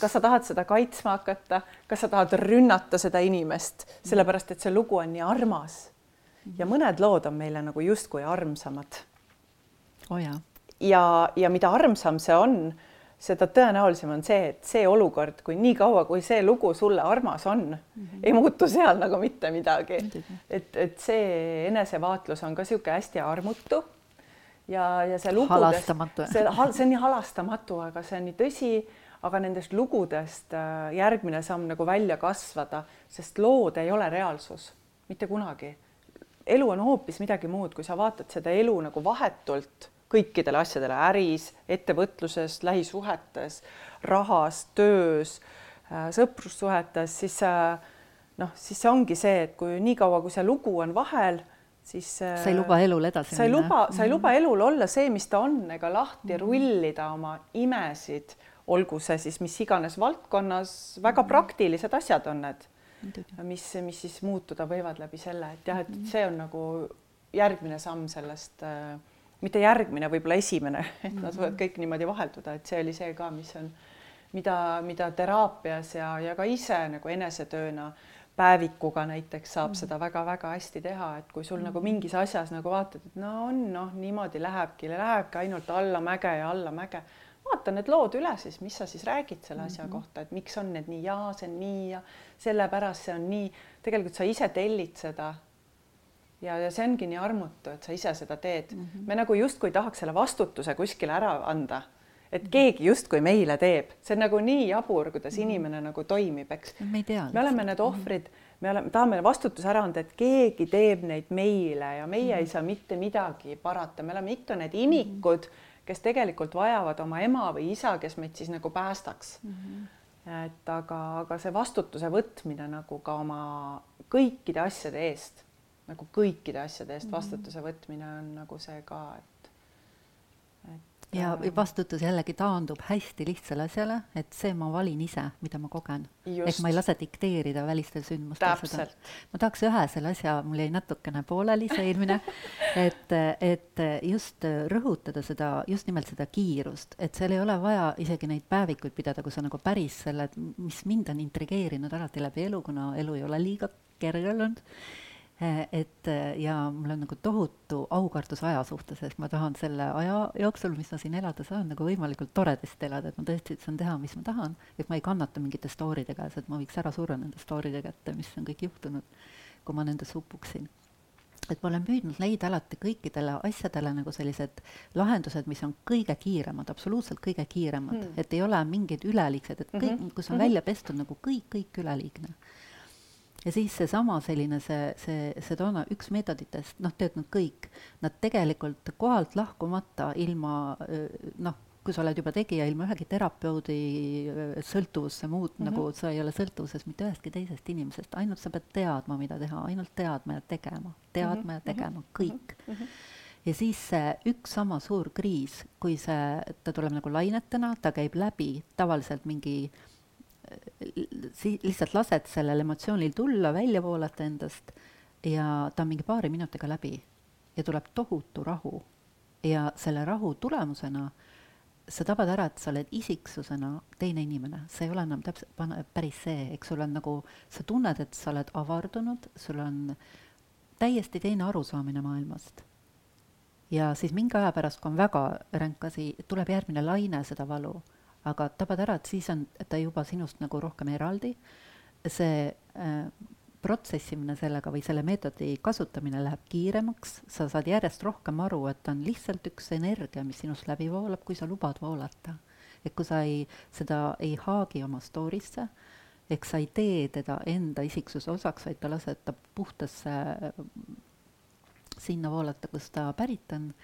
kas sa tahad seda kaitsma hakata, kas sa tahad rünnata seda inimest, sellepärast et see lugu on nii armas. Ja mõned lood on meile nagu justkui armsamad oo jaa, ja, ja mida armsam see on, seda tõenäolisem on see, et see olukord, kui nii kaua, kui see lugu sulle armas on mm, -hmm. ei muutu seal nagu mitte midagi. Et, et see enesevaatlus on ka niisugune hästi armutu ja, ja see Halastamatu. see, see on nii halastamatu, aga see on nii tõsi, aga nendest lugudest äh, järgmine samm nagu välja kasvada, sest lood ei ole reaalsus mitte kunagi. Elu on hoopis midagi muud, kui sa vaatad seda elu nagu vahetult kõikidele asjadele, äris, ettevõtluses, lähisuhetes, rahas, töös, sõprussuhetes, siis noh, siis see ongi see, et kui niikaua, kui see lugu on vahel, siis sa ei luba elul edasi sa ei minna. luba, sa ei luba elul olla see, mis ta on, ega lahti rullida oma imesid, olgu see siis mis iganes valdkonnas, väga praktilised asjad on need. Mis, mis siis muutuda võivad läbi selle, et jah, et see on nagu järgmine samm sellest äh, mitte järgmine, võib-olla esimene, et nad võivad kõik niimoodi vahelduda, et see oli see ka, mis on, mida, mida teraapias ja, ja ka ise nagu enesetööna päevikuga näiteks saab seda väga-väga hästi teha, et kui sul nagu mingis asjas nagu vaatad, et no on noh, niimoodi lähebki, lähebki ainult allamäge ja allamäge, vaata need lood üle siis, mis sa siis räägid selle asja kohta, et miks on need nii ja see on nii ja sellepärast see on nii, tegelikult sa ise tellid seda ja, ja see ongi nii armutu, et sa ise seda teed mm. -hmm. me nagu justkui tahaks selle vastutuse kuskile ära anda, et keegi justkui meile teeb, see on nagu nii jabur, kuidas mm -hmm. inimene nagu toimib, eks. me ei tea. me oleme need ohvrid, me oleme, tahame vastutuse ära anda, et keegi teeb neid meile ja meie mm -hmm. ei saa mitte midagi parata, me oleme ikka need imikud, kes tegelikult vajavad oma ema või isa, kes meid siis nagu päästaks mm. -hmm. et aga, aga see vastutuse võtmine nagu ka oma kõikide asjade eest nagu kõikide asjade eest vastutuse võtmine on nagu see ka, et ja vastutus jällegi taandub hästi lihtsale asjale, et see ma valin ise, mida ma kogen. ehk ma ei lase dikteerida välistel sündmustel seda. ma tahaks ühe selle asja, mul jäi natukene pooleli see eelmine, et, et just rõhutada seda, just nimelt seda kiirust, et seal ei ole vaja isegi neid päevikuid pidada, kui sa nagu päris selle, mis mind on intrigeerinud alati läbi elu, kuna elu ei ole liiga kerge olnud et eh, ja mul on nagu tohutu aukartus aja suhtes, et ma tahan selle aja jooksul, mis ma siin elada saan, nagu võimalikult toredasti elada, et ma tõesti saan teha, mis ma tahan, et ma ei kannata mingite story de käes, et ma võiks ära surra nende story de kätte, mis on kõik juhtunud, kui ma nendes upuksin et ma olen püüdnud leida alati kõikidele asjadele nagu sellised lahendused, mis on kõige kiiremad, absoluutselt kõige kiiremad mm., et ei ole mingeid üleliigsed, et kõik mm, -hmm. kus on mm -hmm. välja pestud nagu kõik, kõik üleliigne ja siis seesama selline see, see, see toona üks meetoditest, noh, töötanud kõik, nad tegelikult kohalt lahkumata ilma noh, kui sa oled juba tegija ilma ühegi terapeudi sõltuvusse muud mm, -hmm. nagu sa ei ole sõltuvuses mitte ühestki teisest inimesest, ainult sa pead teadma, mida teha, ainult teadma ja tegema, teadma mm -hmm. ja tegema, kõik mm. -hmm ja siis see üks sama suur kriis, kui see, ta tuleb nagu lainetena, ta käib läbi tavaliselt mingi äh, si-, lihtsalt lased sellel emotsioonil tulla, välja voolata endast ja ta on mingi paari minutiga läbi ja tuleb tohutu rahu. ja selle rahu tulemusena sa tabad ära, et sa oled isiksusena teine inimene, see ei ole enam täpselt päris see, eks sul on nagu, sa tunned, et sa oled avardunud, sul on täiesti teine arusaamine maailmast. ja siis mingi aja pärast, kui on väga ränk asi, tuleb järgmine laine seda valu aga tabad ära, et siis on ta juba sinust nagu rohkem eraldi, see äh, protsessimine sellega või selle meetodi kasutamine läheb kiiremaks, sa saad järjest rohkem aru, et on lihtsalt üks energia, mis sinust läbi voolab, kui sa lubad voolata. et kui sa ei, seda ei haagi oma story'sse, ehk sa ei tee teda enda isiksuse osaks, vaid ta lased ta puhtasse sinna voolata, kust ta pärit on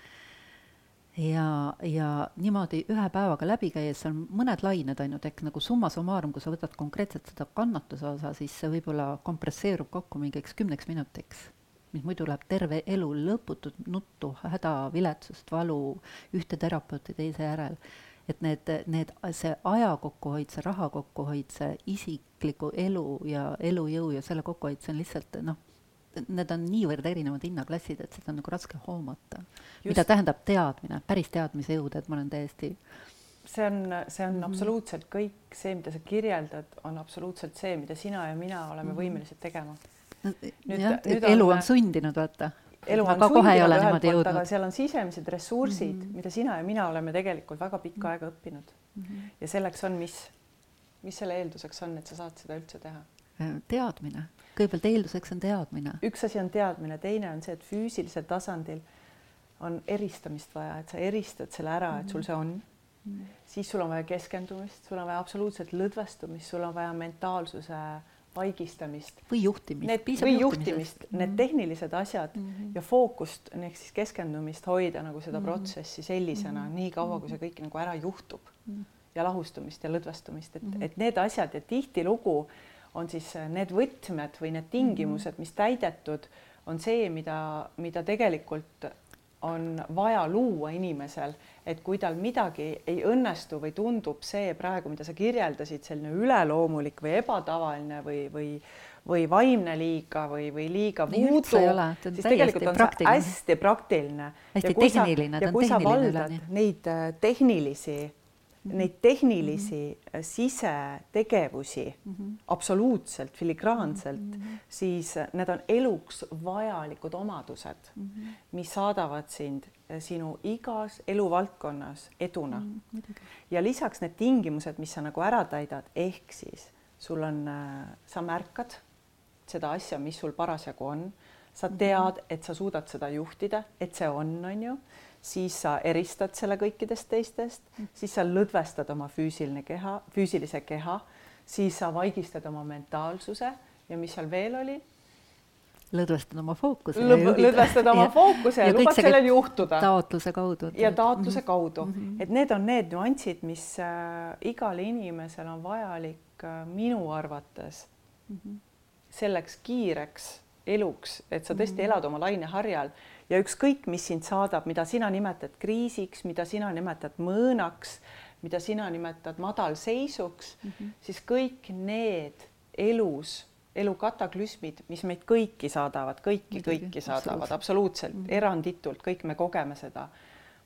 ja, ja niimoodi ühe päevaga läbi käies, seal mõned lained ainult, ehk nagu summa summarum, kui sa võtad konkreetselt seda kannatuse osa, siis see võib-olla kompresseerub kokku mingiks kümneks minutiks. mis muidu läheb terve elu lõputut nuttu, häda, viletsust, valu, ühte terapeuti teise järel. et need, need, see aja kokkuhoid, see raha kokkuhoid, see isikliku elu ja elujõu ja selle kokkuhoid, see on lihtsalt noh, need on niivõrd erinevad hinnaklassid, et seda on nagu raske hoomata. mida tähendab teadmine, päris teadmise jõud, et ma olen täiesti see on, see on mm -hmm. absoluutselt kõik see, mida sa kirjeldad, on absoluutselt see, mida sina ja mina oleme mm -hmm. võimelised tegema. nüüd, nüüd elu on, sundinud, vaata. elu on sundinud ühelt poolt, aga seal on sisemised ressursid mm, -hmm. mida sina ja mina oleme tegelikult väga pikka -hmm. aega õppinud mm. -hmm. ja selleks on mis, mis selle eelduseks on, et sa saad seda üldse teha? teadmine kõigepealt eelduseks on teadmine. üks asi on teadmine, teine on see, et füüsilisel tasandil on eristamist vaja, et sa eristad selle ära, et sul see on mm. -hmm. siis sul on vaja keskendumist, sul on vaja absoluutselt lõdvestumist, sul on vaja mentaalsuse vaigistamist. või juhtimist. Või juhtimist, need tehnilised asjad mm -hmm. ja fookust ehk siis keskendumist hoida nagu seda mm -hmm. protsessi sellisena mm -hmm. nii kaua, kui see kõik nagu ära juhtub mm. -hmm. ja lahustumist ja lõdvestumist, et mm, -hmm. et need asjad ja tihtilugu äh, on siis äh, need võtmed või need tingimused, mhm. mis täidetud, on see, mida, mida tegelikult on vaja luua inimesel, et kui tal midagi ei õnnestu või tundub see praegu, mida sa kirjeldasid, selline üleloomulik või ebatavaline või, või või vaimne liiga või, või liiga vuudu, siis tegelikult on praktiline. see hästi praktiline. hästi tehniline. ja kui sa valdad neid äh, tehnilisi. Neid tehnilisi mm -hmm. sisetegevusi mm -hmm. absoluutselt filigraanselt mm, -hmm. siis need on eluks vajalikud omadused mm, -hmm. mis saadavad sind äh, sinu igas eluvaldkonnas eduna mm. -hmm. ja lisaks need tingimused, mis sa nagu ära täidad, ehk siis sul on, äh, sa märkad seda asja, mis sul parasjagu on, sa mhm. tead, et sa suudad seda juhtida, et see on, on ju siis sa eristad selle kõikidest teistest, siis sa lõdvestad oma füüsiline keha, füüsilise keha, siis sa vaigistad oma mentaalsuse ja mis seal veel oli? lõdvestad oma fookuse. lõdvestad oma fookuse ja, ja lubad sellel juhtuda. taotluse kaudu. ja taotluse kaudu mm, -hmm. et need on need nüansid, mis äh, igale inimesele on vajalik äh, minu arvates mm -hmm. selleks kiireks eluks, et sa tõesti mm -hmm. elad oma laineharjal ja ükskõik, mis sind saadab, mida sina nimetad kriisiks, mida sina nimetad mõõnaks, mida sina nimetad madalseisuks mm, -hmm. siis kõik need elus, elu kataklüsmid, mis meid kõiki saadavad, kõiki, kõiki saadavad absoluutselt mm -hmm. eranditult, kõik me kogeme seda,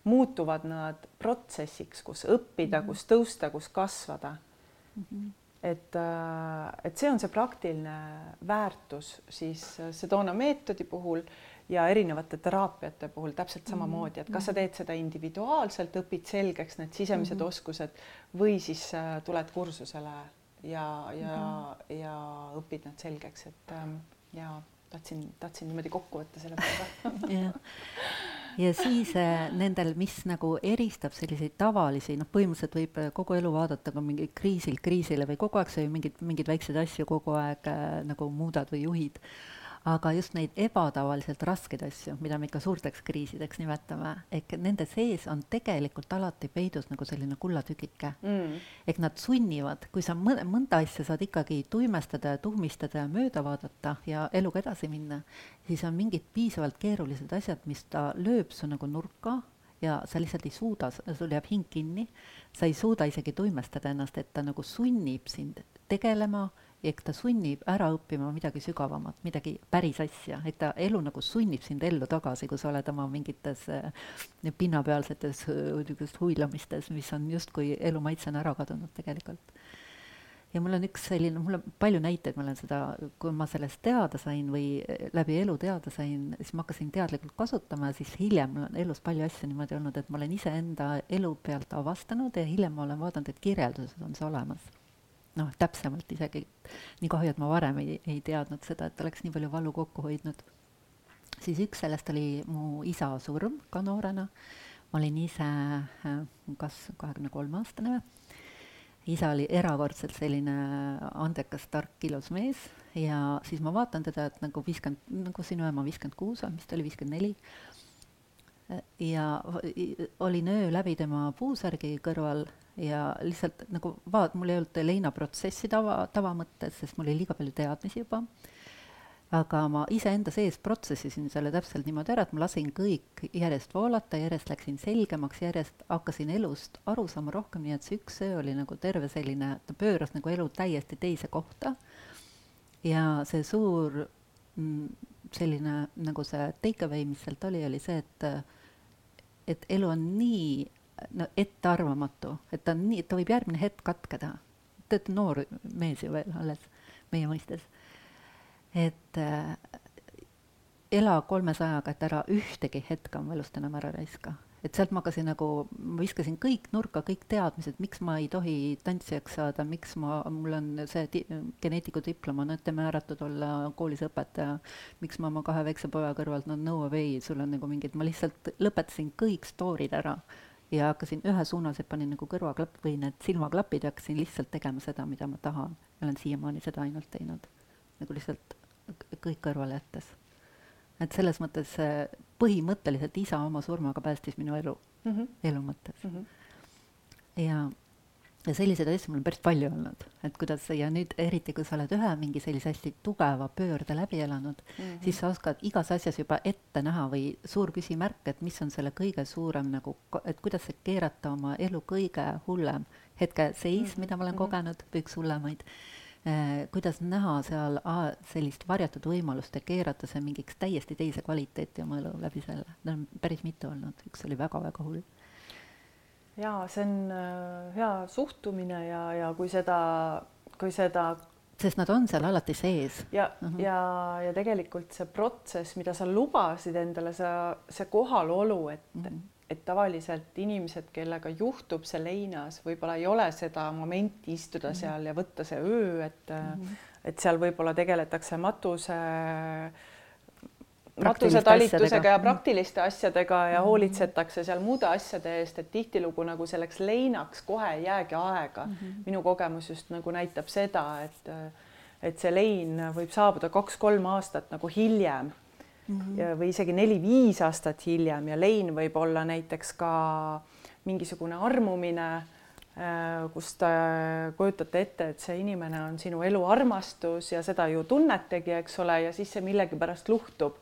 muutuvad nad protsessiks, kus õppida mm, -hmm. kus tõusta, kus kasvada mm. -hmm et, äh, et see on see praktiline väärtus siis Sedona meetodi puhul ja erinevate teraapiate puhul täpselt mhm. samamoodi, et kas sa mhm. teed seda individuaalselt, õpid selgeks need sisemised mm -hmm. oskused või siis äh, tuled kursusele ja, ja mm, -hmm. ja õpid need selgeks, et ähm, ja tahtsin, tahtsin niimoodi kokku võtta selle peale ja siis äh, nendel, mis nagu eristab selliseid tavalisi, noh, põhimõtteliselt võib äh, kogu elu vaadata ka mingi kriisilt kriisile või kogu aeg sa ju mingeid, mingeid väikseid asju kogu aeg nagu muudad või juhid aga just neid ebatavaliselt raskeid asju, mida me ikka suurteks kriisideks nimetame, ehk nende sees on tegelikult alati peidus nagu selline kullatükike mm.. ehk nad sunnivad, kui sa mõnda, mõnda asja saad ikkagi tuimestada ja tuhmistada ja mööda vaadata ja eluga edasi minna, siis on mingid piisavalt keerulised asjad, mis ta lööb su nagu nurka ja sa lihtsalt ei suuda, sul jääb hing kinni, sa ei suuda isegi tuimestada ennast, et ta nagu sunnib sind tegelema ehk ta sunnib ära õppima midagi sügavamat, midagi päris asja, et ta elu nagu sunnib sind ellu tagasi, kui sa oled oma mingites äh, pinnapealsetes äh, niisugustes huilamistes, mis on justkui elu maitsena ära kadunud tegelikult. ja mul on üks selline, mul on palju näiteid, ma olen seda, kui ma sellest teada sain või äh, läbi elu teada sain, siis ma hakkasin teadlikult kasutama ja siis hiljem mul on elus palju asju niimoodi olnud, et ma olen iseenda elu pealt avastanud ja hiljem ma olen vaadanud, et kirjelduses on see olemas noh, täpsemalt isegi, nii kahju, et ma varem ei, ei teadnud seda, et oleks nii palju valu kokku hoidnud. siis üks sellest oli mu isa surm ka noorena, ma olin ise äh, kas kahekümne kolme aastane või, isa oli erakordselt selline andekas, tark, ilus mees. Ja siis ma vaatan teda, et nagu viiskümmend, nagu sinu ema viiskümmend kuus on, mis ta oli, viiskümmend neli, ja olin öö läbi tema puusärgi kõrval ja lihtsalt nagu vaat-, mul ei olnud leinaprotsessi tava, tavamõttes, sest mul oli liiga palju teadmisi juba, aga ma iseenda sees protsessisin selle täpselt niimoodi ära, et ma lasin kõik järjest voolata, järjest läksin selgemaks, järjest hakkasin elust aru saama rohkem, nii et see üks öö oli nagu terve selline, ta pööras nagu elu täiesti teise kohta. Ja see suur mm, selline nagu see take away, mis sealt oli, oli see, et et elu on nii no ettearvamatu, et ta on nii, ta võib järgmine hetk katkeda. Te olete noor mees ju veel alles meie mõistes. et äh, ela kolmesajaga, et ära ühtegi hetke oma elust enam ära raiska. et sealt ma hakkasin nagu, ma viskasin kõik nurka, kõik teadmised, miks ma ei tohi tantsijaks saada, miks ma, mul on see di-, geneetiku diplom on ette määratud olla koolis õpetaja, miks ma oma kahe väikse poja kõrvalt, no no way, sul on nagu mingid, ma lihtsalt lõpetasin kõik story'd ära ja hakkasin ühesuunaliselt, panin nagu kõrvaklapp või need silmaklapid ja hakkasin lihtsalt tegema seda, mida ma tahan. ja olen siiamaani seda ainult teinud. nagu lihtsalt kõik kõrvale jättes. et selles mõttes põhimõtteliselt isa oma surmaga päästis minu elu mm, -hmm. elu mõttes mm. -hmm. ja ja selliseid asju mul päris palju olnud, et kuidas ja nüüd eriti, kui sa oled ühe mingi sellise hästi tugeva pöörde läbi elanud mm, -hmm. siis sa oskad igas asjas juba ette näha või suur küsimärk, et mis on selle kõige suurem nagu, et kuidas keerata oma elu kõige hullem hetkeseis mm, -hmm. mida ma olen mm -hmm. kogenud, või üks hullemaid eh,, kuidas näha seal ah, sellist varjatud võimalust ja keerata see mingiks täiesti teise kvaliteeti oma elu läbi selle, neid on päris mitu olnud, üks oli väga-väga hull ja see on äh, hea suhtumine ja, ja kui seda, kui seda sest nad on seal alati sees. ja uh, mhm. -huh. ja, ja tegelikult see protsess, mida sa lubasid endale, sa, see kohalolu, et mhm. -huh. et tavaliselt inimesed, kellega juhtub see leinas, võib-olla ei ole seda momenti istuda mhm. -huh. seal ja võtta see öö, et uh, -huh. et seal võib-olla tegeletakse matuse äh, matusetalitusega ja praktiliste asjadega ja hoolitsetakse seal muude asjade eest, et tihtilugu nagu selleks leinaks kohe ei jäägi aega mm. -hmm. minu kogemus just nagu näitab seda, et et see lein võib saabuda kaks-kolm aastat nagu hiljem mm -hmm. ja, või isegi neli-viis aastat hiljem ja lein võib olla näiteks ka mingisugune armumine, äh, kus te kujutate ette, et see inimene on sinu elu armastus ja seda ju tunnetegi, eks ole, ja siis see millegipärast luhtub.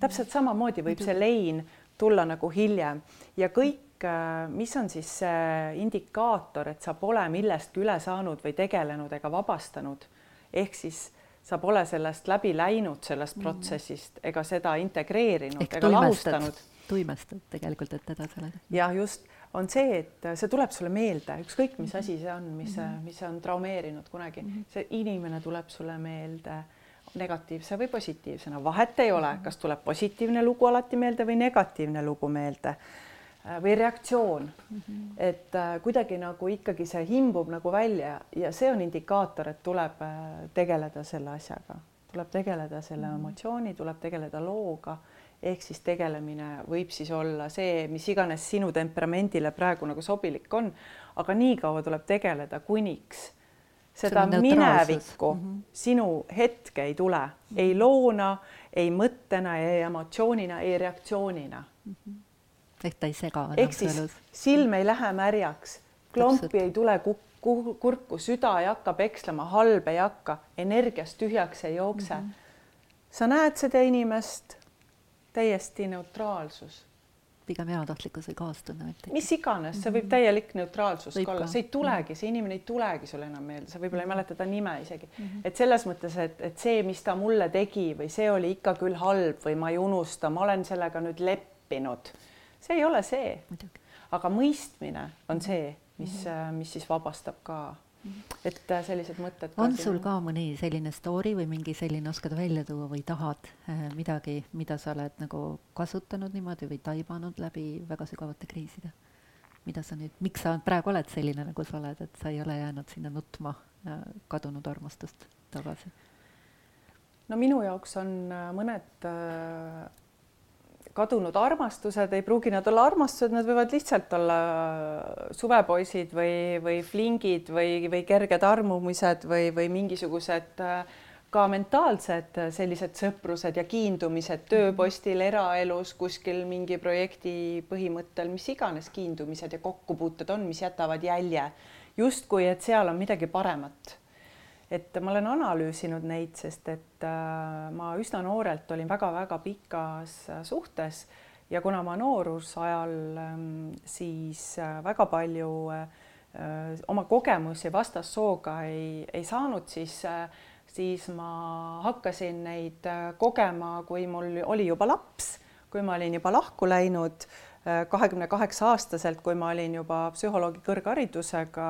Täpselt samamoodi võib see lein tulla nagu hiljem ja kõik, äh, mis on siis see indikaator, et sa pole millestki üle saanud või tegelenud ega vabastanud, ehk siis sa pole sellest läbi läinud, sellest mhm. protsessist ega seda integreerinud Ehk ega lahustanud. tuimestad tegelikult, et edasi elada. jah, just, on see, et see tuleb sulle meelde, ükskõik mis asi see on, mis mm, -hmm. mis on traumeerinud kunagi mm, -hmm. see inimene tuleb sulle meelde negatiivse või positiivsena, vahet ei ole, kas tuleb positiivne lugu alati meelde või negatiivne lugu meelde äh, või reaktsioon mm. -hmm. et äh, kuidagi nagu ikkagi see imbub nagu välja ja see on indikaator, et tuleb äh, tegeleda selle asjaga, tuleb tegeleda selle mm -hmm. emotsiooni, tuleb tegeleda looga ehk siis tegelemine võib siis olla see, mis iganes sinu temperamendile praegu nagu sobilik on, aga niikaua tuleb tegeleda, kuniks seda minevikku mm -hmm. sinu hetke ei tule mm, -hmm. ei loona, ei mõttena, ei emotsioonina, ei reaktsioonina mm. -hmm. ehk ta ei sega. ehk siis silm ei lähe märjaks, klompi ei tule kukku, kurku, süda ei hakka pekslema, halb ei hakka, energiast tühjaks ei jookse mm. -hmm. sa näed seda inimest, täiesti neutraalsus pigem heatahtlikkus või kaastunne. mis iganes, see võib mhm. täielik neutraalsus võib ka olla, see ei tulegi, see inimene ei tulegi sulle enam meelde, sa võib-olla ei mhm. mäleta ta nime isegi mm. -hmm. et selles mõttes, et, et see, mis ta mulle tegi või see oli ikka küll halb või ma ei unusta, ma olen sellega nüüd leppinud. see ei ole see. aga mõistmine on see, mis mm, -hmm. mis siis vabastab ka et äh, sellised mõtted. on sul ka mõni selline story või mingi selline, oskad välja tuua või tahad äh, midagi, mida sa oled nagu kasutanud niimoodi või taibanud läbi väga sügavate kriiside? mida sa nüüd, miks sa praegu oled selline, nagu sa oled, et sa ei ole jäänud sinna nutma äh, kadunud armastust tagasi? no minu jaoks on mõned kadunud armastused, ei pruugi nad olla armastused, nad võivad lihtsalt olla suvepoisid või, või flingid või, või kerged armumised või, või mingisugused äh, ka mentaalsed sellised sõprused ja kiindumised tööpostil, eraelus, kuskil mingi projekti põhimõttel, mis iganes kiindumised ja kokkupuuted on, mis jätavad jälje, justkui et seal on midagi paremat. Et ma olen analüüsinud neid, sest et äh, ma üsna noorelt olin väga-väga pikas äh, suhtes ja kuna ma noorusajal ähm, siis äh, väga palju oma kogemusi vastassooga ei, ei saanud, siis, siis ma hakkasin neid kogema, kui mul oli juba laps, kui ma olin juba lahku läinud kahekümne kaheksa aastaselt, kui ma olin juba psühholoogi kõrgharidusega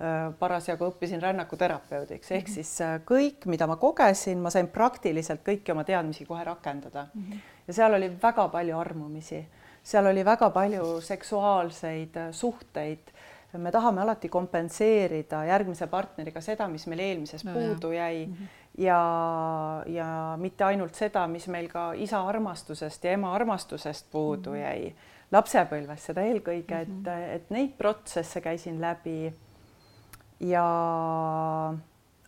Äh, parasjagu õppisin rännakuterapeudiks, ehk -hmm. siis äh, kõik, mida ma kogesin, ma sain praktiliselt kõiki oma teadmisi kohe rakendada mm. -hmm. ja seal oli väga palju armumisi, seal oli väga palju seksuaalseid äh, suhteid. me tahame alati kompenseerida järgmise partneriga seda, mis meil eelmises no, puudu jäi mm. -hmm ja, ja mitte ainult seda, mis meil ka isa armastusest ja ema armastusest puudu mm -hmm. jäi, lapsepõlves seda eelkõige mm, -hmm. et, mhm. et neid protsesse käisin läbi ja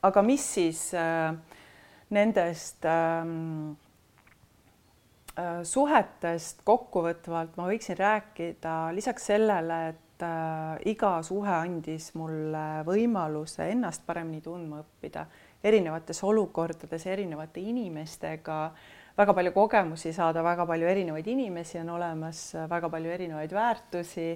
aga mis siis äh, nendest ähm, äh, suhetest kokkuvõtvalt ma võiksin rääkida lisaks sellele, et äh, iga suhe andis mulle võimaluse ennast paremini tundma õppida erinevates olukordades, erinevate inimestega, väga palju kogemusi saada, väga palju erinevaid inimesi on olemas, väga palju erinevaid väärtusi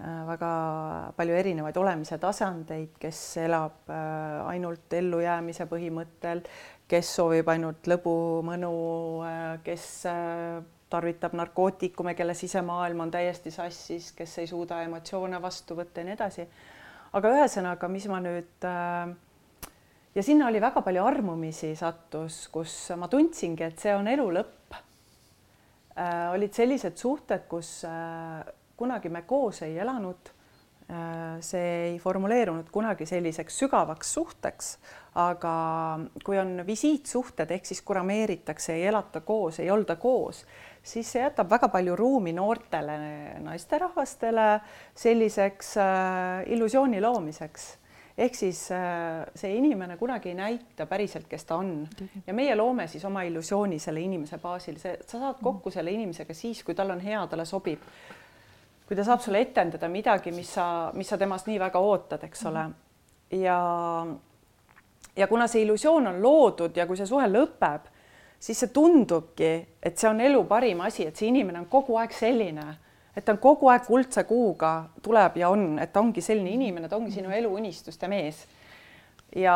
Äh, väga palju erinevaid olemise tasandeid, kes elab äh, ainult ellujäämise põhimõttel, kes soovib ainult lõbu, mõnu, äh, kes tarvitab narkootikume, kelle sisemaailm on täiesti sassis, kes ei suuda emotsioone vastu võtta ja nii edasi. aga ühesõnaga, mis ma nüüd ja sinna oli väga palju armumisi sattus, kus ma tundsingi, et see on elu lõpp. olid sellised suhted, kus kunagi me koos ei elanud. Äh, see ei formuleerunud kunagi selliseks sügavaks suhteks, aga kui on visiitsuhted ehk siis kurameeritakse, ei elata koos, ei olda koos, siis see jätab väga palju ruumi noortele naisterahvastele selliseks äh, illusiooni loomiseks ehk siis äh, see inimene kunagi ei näita päriselt, kes ta on. Ja meie loome siis oma illusiooni selle inimese baasil, see, sa saad kokku selle inimesega siis, kui tal on hea, talle sobib. Kui ta saab sulle etendada midagi, mis sa, mis sa temast nii väga ootad, eks ole. ja, ja kuna see illusioon on loodud ja kui see suhe lõpeb, siis see tundubki, et see on elu parim asi, et see inimene on kogu aeg selline, et ta on kogu aeg kuldse kuuga tuleb ja on, et ta ongi selline inimene, ta ongi sinu elu unistuste mees. ja,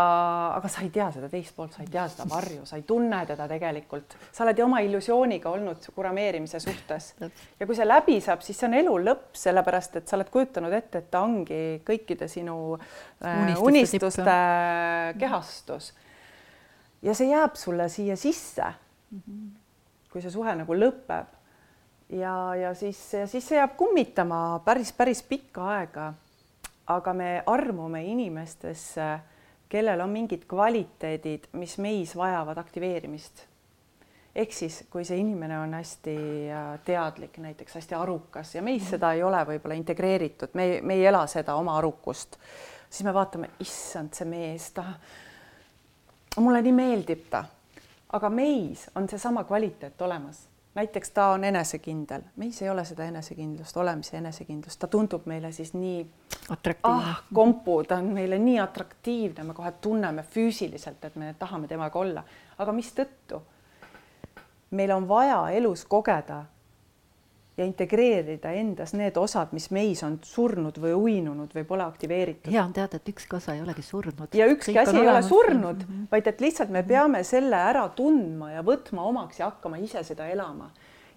aga sa ei tea seda teist poolt, sa ei tea seda varju, sa ei tunne teda tegelikult, sa oled ju oma illusiooniga olnud kurameerimise suhtes. ja kui see läbi saab, siis see on elu lõpp, sellepärast et sa oled kujutanud ette, et ta ongi kõikide sinu äh, unistuste, unistuste kehastus. ja see jääb sulle siia sisse. -hmm. kui see suhe nagu lõpeb ja, ja siis, siis see jääb kummitama päris, päris pikka aega. aga me armume inimestesse kellel on mingid kvaliteedid, mis meis vajavad aktiveerimist. ehk siis, kui see inimene on hästi äh, teadlik, näiteks hästi arukas ja meis seda ei ole võib-olla integreeritud, me me ei ela seda oma arukust, siis me vaatame, issand, see mees, ta, mulle nii meeldib ta. aga meis on seesama kvaliteet olemas näiteks ta on enesekindel, meis ei ole seda enesekindlust, olemise enesekindlust, ta tundub meile siis nii ah,, kompu, ta on meile nii atraktiivne, me kohe tunneme füüsiliselt, et me tahame temaga olla, aga mistõttu meil on vaja elus kogeda ja integreerida endas need osad, mis meis on surnud või uinunud või pole aktiveeritud. hea on teada, et ükski osa ei olegi surnud. ja ükski asi ei ole surnud mm, -hmm. vaid et lihtsalt me peame selle ära tundma ja võtma omaks ja hakkama ise seda elama.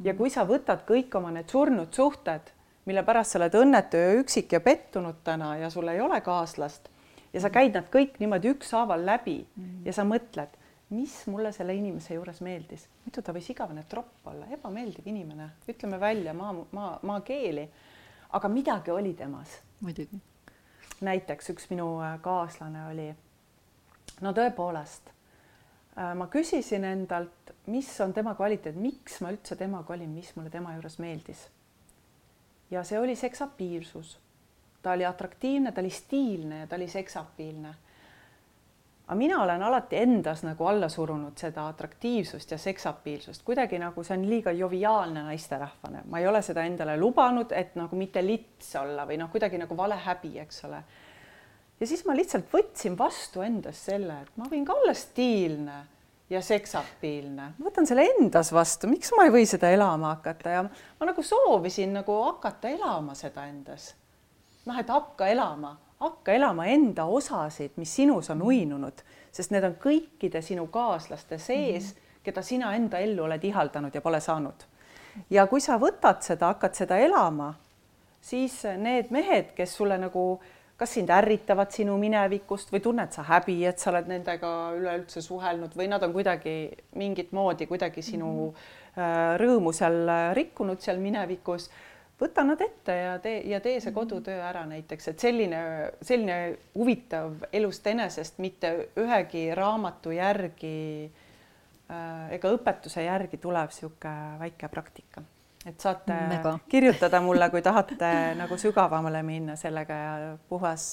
ja kui sa võtad kõik oma need surnud suhted, mille pärast sa oled õnnetu ja üksik ja pettunud täna ja sul ei ole kaaslast ja sa käid nad kõik niimoodi ükshaaval läbi mm -hmm. ja sa mõtled mis mulle selle inimese juures meeldis, muidu ta võis igavene tropp olla, ebameeldiv inimene, ütleme välja maa, maa, maakeeli. aga midagi oli temas. muidugi. näiteks üks minu äh, kaaslane oli, no tõepoolest, äh, ma küsisin endalt, mis on tema kvaliteet, miks ma üldse temaga olin, mis mulle tema juures meeldis. ja see oli seksapiilsus. ta oli atraktiivne, ta oli stiilne ja ta oli seksapiilne aga mina olen alati endas nagu alla surunud seda atraktiivsust ja seksapiilsust, kuidagi nagu see on liiga joviaalne naisterahvane, ma ei ole seda endale lubanud, et nagu mitte lits olla või noh, kuidagi nagu vale häbi, eks ole. ja siis ma lihtsalt võtsin vastu endas selle, et ma võin ka olla stiilne ja seksapiilne, ma võtan selle endas vastu, miks ma ei või seda elama hakata? Ja ma nagu soovisin nagu hakata elama seda endas. noh, et hakka elama hakka elama enda osasid, mis sinus on uinunud, sest need on kõikide sinu kaaslaste sees mm, -hmm. keda sina enda ellu oled ihaldanud ja pole saanud. ja kui sa võtad seda, hakkad seda elama, siis need mehed, kes sulle nagu kas sind ärritavad sinu minevikust või tunned sa häbi, et sa oled nendega üleüldse suhelnud või nad on kuidagi mingit moodi kuidagi sinu mm -hmm. rõõmu seal rikkunud seal minevikus võta nad ette ja tee ja tee see mhm. kodutöö ära näiteks, et selline, selline huvitav elust enesest, mitte ühegi raamatu järgi äh, ega õpetuse järgi tulev niisugune väike praktika et saate Mega. kirjutada mulle, kui tahate nagu sügavamale minna sellega ja puhas,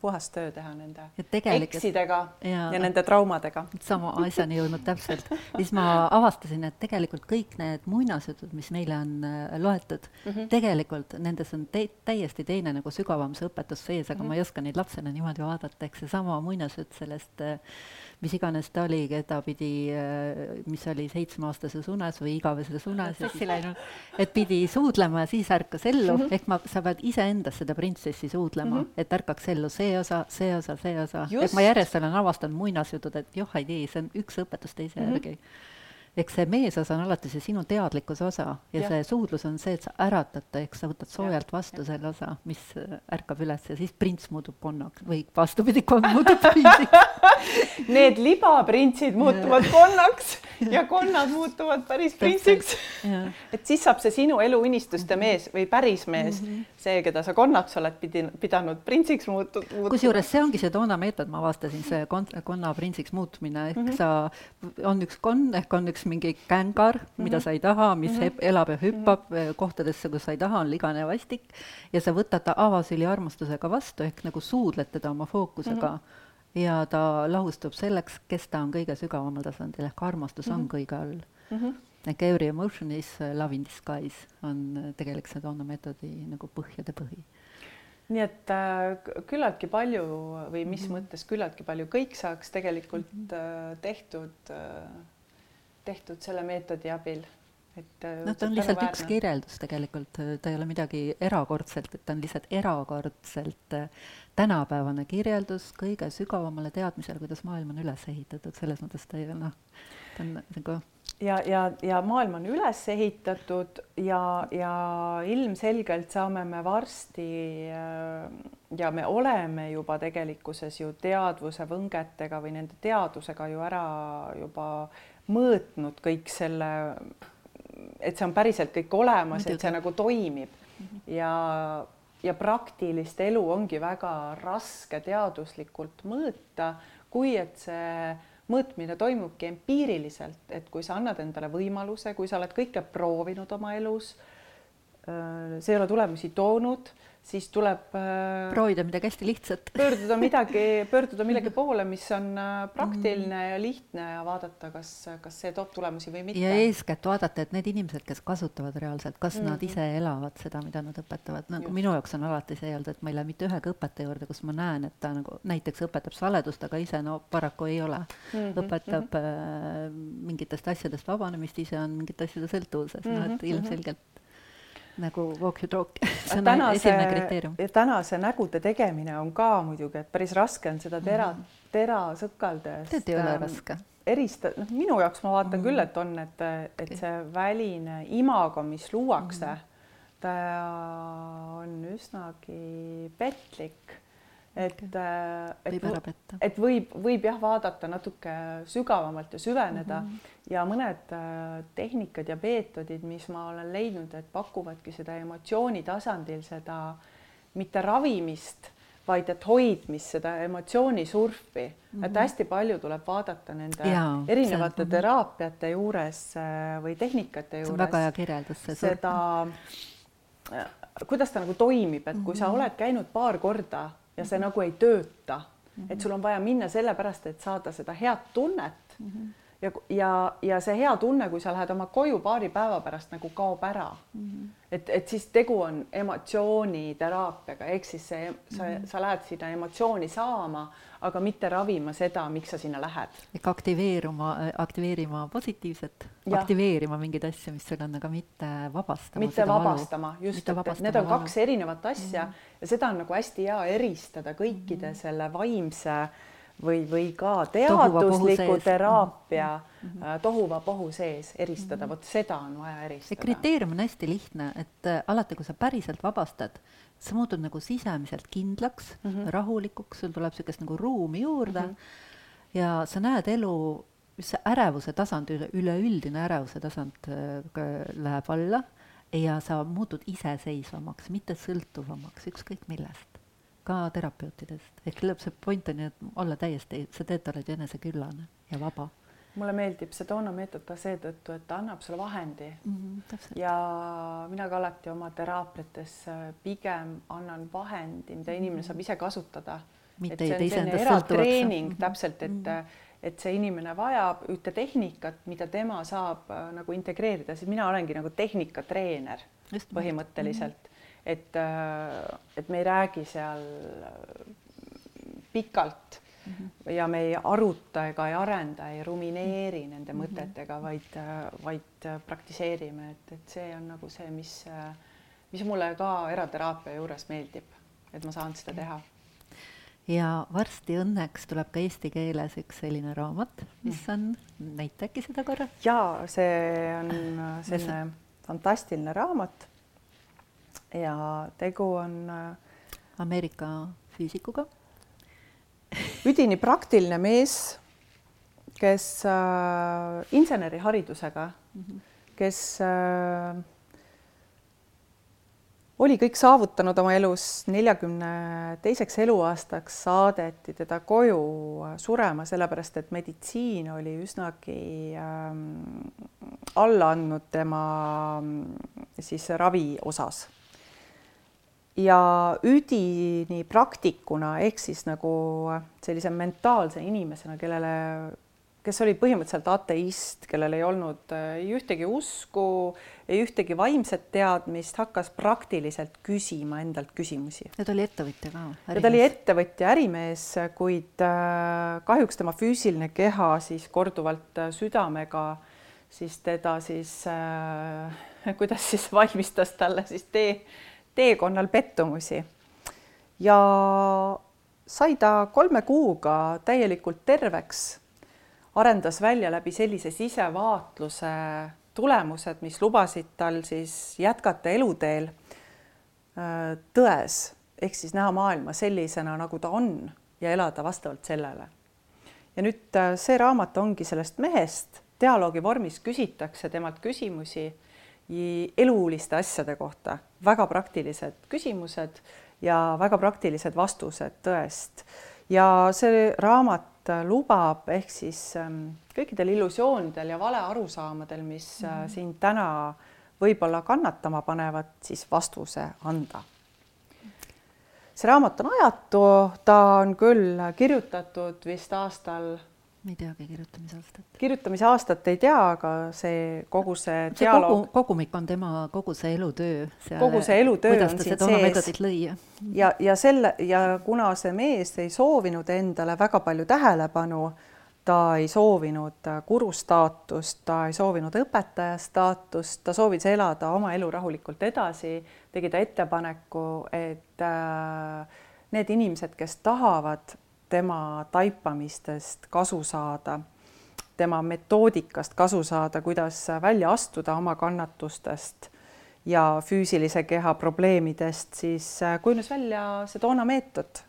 puhas töö teha nende eksidega ja, ja nende traumadega. sama asjani jõudnud täpselt, siis ma avastasin, et tegelikult kõik need muinasjutud, mis meile on äh, loetud mm, -hmm. tegelikult nendes on te täiesti teine nagu sügavam see õpetus sees, aga mm -hmm. ma ei oska neid lapsena niimoodi vaadata, eks seesama muinasjutt sellest äh, mis iganes ta oli, keda pidi, äh, mis oli seitsmeaastases unes või igaveses unes sassi läinud, et pidi suudlema ja siis ärkas ellu mm, -hmm. ehk ma, sa pead iseendas seda printsessi suudlema mm, -hmm. et ärkaks ellu see osa, see osa, see osa, et ma järjest olen avastanud muinasjutud, et joh, ei tea, see on üks õpetus teise mm -hmm. järgi eks see meesosa on alati see sinu teadlikkuse osa ja, ja see suudlus on see, et sa äratad ta, ehk sa võtad soojalt vastu ja. selle osa, mis äh, ärkab üles ja siis prints muutub konnaks või vastupidi, konn muutub printsiks Need libaprintsid muutuvad konnaks ja konnad muutuvad päris printsiks. et siis saab see sinu elu unistuste mm -hmm. mees või päris mees mm, -hmm. see, keda sa konnaks oled pidi, pidanud printsiks muutu-. kusjuures see ongi see toona meetod, ma avastasin, see kon-, konna printsiks muutumine, ehk mm -hmm. sa, on üks konn ehk on üks mingi kängar mm, -hmm. mida mhm. sa ei taha, mis mm -hmm. elab ja hüppab mm -hmm. kohtadesse, kus sa ei taha, on ligane vastik, ja sa võtad ta avasüli armastusega vastu ehk nagu suudled teda oma fookusega mm. -hmm ja ta lahustub selleks, kes ta on kõige sügavamal tasandil ehk armastus mm -hmm. on mhm. kõige all mm. -hmm. ehk every emotion is love in disguise on tegelikult see toona meetodi nagu põhjade põhi nii et äh, küllaltki palju või mis mm -hmm. mõttes küllaltki palju, kõik saaks tegelikult äh, tehtud äh, tehtud selle meetodi abil. Et äh, noh, ta on lihtsalt üks kirjeldus tegelikult, ta ei ole midagi erakordselt, et ta on lihtsalt erakordselt äh, tänapäevane kirjeldus kõige sügavamale teadmisele, kuidas maailm on üles ehitatud, selles mõttes ta ei noh, ta on nagu ja, ja, ja maailm on üles ehitatud ja, ja ilmselgelt saame me varsti äh, ja me oleme juba tegelikkuses ju teadvuse võngetega või nende teadusega ju ära juba mõõtnud kõik selle et see on päriselt kõik olemas, et see nagu toimib mhm. ja, ja praktilist elu ongi väga raske teaduslikult mõõta, kui et see mõõtmine toimubki empiiriliselt, et kui sa annad endale võimaluse, kui sa oled kõike proovinud oma elus, see ei ole tulemusi toonud siis tuleb äh, proovida midagi hästi lihtsat pöörduda midagi, pöörduda millegi poole, mis on äh, praktiline mm. ja lihtne ja vaadata, kas, kas see toob tulemusi või mitte. ja eeskätt vaadata, et need inimesed, kes kasutavad reaalselt, kas mm -hmm. nad ise elavad seda, mida nad õpetavad, nagu Just. minu jaoks on alati see olnud, et ma ei lähe mitte ühegi õpetaja juurde, kus ma näen, et ta nagu näiteks õpetab saledust, aga ise no paraku ei ole mm. -hmm. õpetab mm -hmm. mingitest asjadest vabanemist, ise on mingite asjade sõltuvuses mm, -hmm. noh et mhm, ilmselgelt nagu walk your talk see on tänase, esimene kriteerium. tänase nägude tegemine on ka muidugi, et päris raske on seda tera mm, -hmm. tera sõkaldest. tegelikult ei ole ähm, raske. erista-, noh, minu jaoks ma vaatan mm -hmm. küll, et on, et, et see väline imago, mis luuakse mm, -hmm. ta on üsnagi petlik et okay., et, võib ära petta. et võib, võib jah, vaadata natuke sügavamalt ja süveneda mm -hmm. ja mõned äh, tehnikad ja meetodid, mis ma olen leidnud, et pakuvadki seda emotsiooni tasandil seda mitte ravimist, vaid et hoidmist, seda emotsioonisurfi mm, -hmm. et mhm. hästi palju tuleb vaadata nende Jaa, erinevate see, teraapiate juures äh, või tehnikate juures. väga hea kirjeldus, see surf. seda, äh, kuidas ta nagu toimib, et kui mm -hmm. sa mhm. oled käinud paar korda ja see nagu ei tööta mm. -hmm. et sul on vaja minna sellepärast, et saada seda head tunnet mm. -hmm. Ja, ja, ja see hea tunne, kui sa lähed oma koju paari päeva pärast nagu kaob ära mm. -hmm. et, et siis tegu on emotsiooniteraapiaga, ehk siis see, sa mm, -hmm. sa lähed sinna emotsiooni saama aga mitte ravima seda, miks sa sinna lähed. ehk aktiveeruma, aktiveerima positiivset, aktiveerima mingeid asju, mis sul on, aga mitte vabastama. mitte vabastama, just, et need on valu. kaks erinevat asja mm -hmm. ja seda on nagu hästi hea eristada kõikide mm -hmm. selle vaimse või, või ka teadusliku teraapia mm -hmm. tohuvapohu sees eristada mm, -hmm. vot seda on vaja eristada. see kriteerium on hästi lihtne, et äh, alati, kui sa päriselt vabastad, sa muutud nagu sisemiselt kindlaks mm, -hmm. rahulikuks, sul tuleb niisugust nagu ruumi juurde mm -hmm. ja sa näed elu, mis see ärevuse tasand, üle, üleüldine ärevuse tasand äh, läheb alla ja sa muutud iseseisvamaks, mitte sõltuvamaks ükskõik millest, ka terapeutidest. ehk lõpp, see point on ju, et olla täiesti, sa teed, oled ju eneseküllane ja vaba mulle meeldib see Donna meetod ka seetõttu, et ta annab sulle vahendi mm. -hmm, ja mina ka alati oma teraapiates äh, pigem annan vahendi, mida inimene saab ise kasutada. mitte ei tee iseendast sõltuvaks. treening -hmm. täpselt, et mm, -hmm. et see inimene vajab ühte tehnikat, mida tema saab äh, nagu integreerida, siis mina olengi nagu tehnikatreener põhimõtteliselt. Et, et me ei räägi seal pikalt mm. -hmm. ja me ei aruta ega ei arenda, ei rumineeri nende mm -hmm. mõtetega, vaid, vaid praktiseerime, et, et see on nagu see, mis, mis mulle ka erateraapia juures meeldib, et ma saan seda teha ja varsti õnneks tuleb ka eesti keeles üks selline raamat, mis mm. on, näita äkki seda korra. ja see on selline fantastiline raamat. Ja tegu on. Ameerika füüsikuga üdini praktiline mees, kes äh, inseneriharidusega mm, -hmm. kes äh, oli kõik saavutanud oma elus, neljakümne teiseks eluaastaks saadeti teda koju surema, sellepärast et meditsiin oli üsnagi ähm, alla andnud tema siis ravi osas ja üdini praktikuna ehk siis nagu sellise mentaalse inimesena, kellele, kes oli põhimõtteliselt ateist, kellel ei olnud äh, ei ühtegi usku, ei ühtegi vaimset teadmist, hakkas praktiliselt küsima endalt küsimusi. ja ta oli ettevõtja ka. ja ta oli ettevõtja, ärimees, kuid äh, kahjuks tema füüsiline keha siis korduvalt äh, südamega siis teda siis äh,, kuidas siis valmistas talle siis tee, teekonnal pettumusi. ja sai ta kolme kuuga täielikult terveks, arendas välja läbi sellise sisevaatluse tulemused, mis lubasid tal siis jätkata eluteel äh, tões ehk siis näha maailma sellisena, nagu ta on ja elada vastavalt sellele. ja nüüd äh, see raamat ongi sellest mehest, dialoogi vormis küsitakse temalt küsimusi eluliste asjade kohta, väga praktilised küsimused ja väga praktilised vastused tõest. ja see raamat lubab ehk siis ähm, kõikidel illusioonidel ja valearusaamadel, mis mm -hmm. sind täna võib-olla kannatama panevad, siis vastuse anda see raamat on ajatu, ta on küll kirjutatud vist aastal ma ei teagi kirjutamise aastat. kirjutamise aastat ei tea, aga see kogu see, dialoog kogu,. kogumik on tema kogu see elutöö. kogu see elutöö on siin sees. ja, ja selle ja kuna see mees ei soovinud endale väga palju tähelepanu ta ei soovinud guru staatust, ta ei soovinud õpetaja staatust, ta soovis elada oma elu rahulikult edasi, tegi ta ettepaneku, et äh, need inimesed, kes tahavad tema taipamistest kasu saada, tema metoodikast kasu saada, kuidas välja astuda oma kannatustest ja füüsilise keha probleemidest, siis kujunes välja Sedona meetod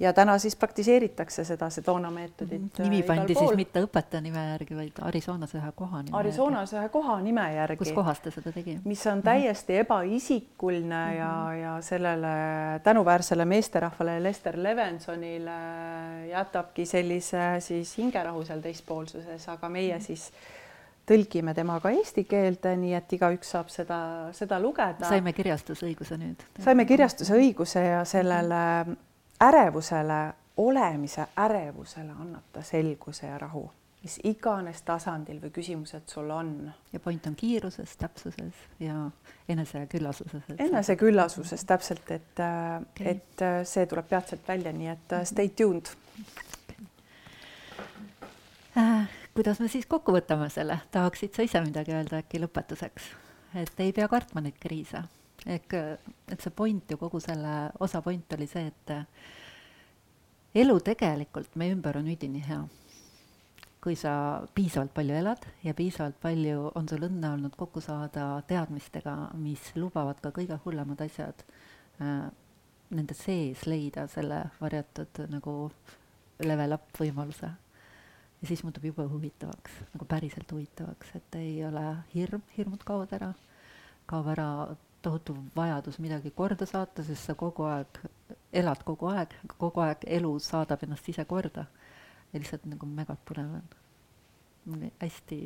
ja täna siis praktiseeritakse seda Sedona meetodit mm. -hmm. nimi pandi siis mitte õpetaja nime järgi, vaid Arizonas ühe koha nime Arizonas järgi. ühe koha nime järgi. kus kohas ta seda tegi? mis on täiesti mm -hmm. ebaisikuline mm -hmm. ja, ja sellele tänuväärsele meesterahvale Lester Levensonile jätabki sellise siis hingerahu seal teispoolsuses, aga meie mm -hmm. siis tõlgime tema ka eesti keelde, nii et igaüks saab seda, seda lugeda. saime kirjastusõiguse nüüd. saime kirjastusõiguse ja sellele mm -hmm ärevusele, olemise ärevusele annab ta selguse ja rahu, mis iganes tasandil või küsimused sul on. ja point on kiiruses, täpsuses ja eneseküllasuses. eneseküllasuses täpselt, et okay., et äh, see tuleb peatselt välja, nii et äh, stay tuned äh,. kuidas me siis kokku võtame selle, tahaksid sa ise midagi öelda äkki lõpetuseks, et ei pea kartma neid kriise ehk et see point ju kogu selle osa point oli see, et elu tegelikult meie ümber on üdini hea. kui sa piisavalt palju elad ja piisavalt palju on sul õnne olnud kokku saada teadmistega, mis lubavad ka kõige hullemad asjad äh, nende sees leida selle varjatud nagu level up võimaluse. ja siis muutub jube huvitavaks, nagu päriselt huvitavaks, et ei ole hirm, hirmud kaovad ära, kaob ära tohutu vajadus midagi korda saata, sest sa kogu aeg elad kogu aeg, kogu aeg elu saadab ennast ise korda. ja lihtsalt nagu megapõnev on. mul hästi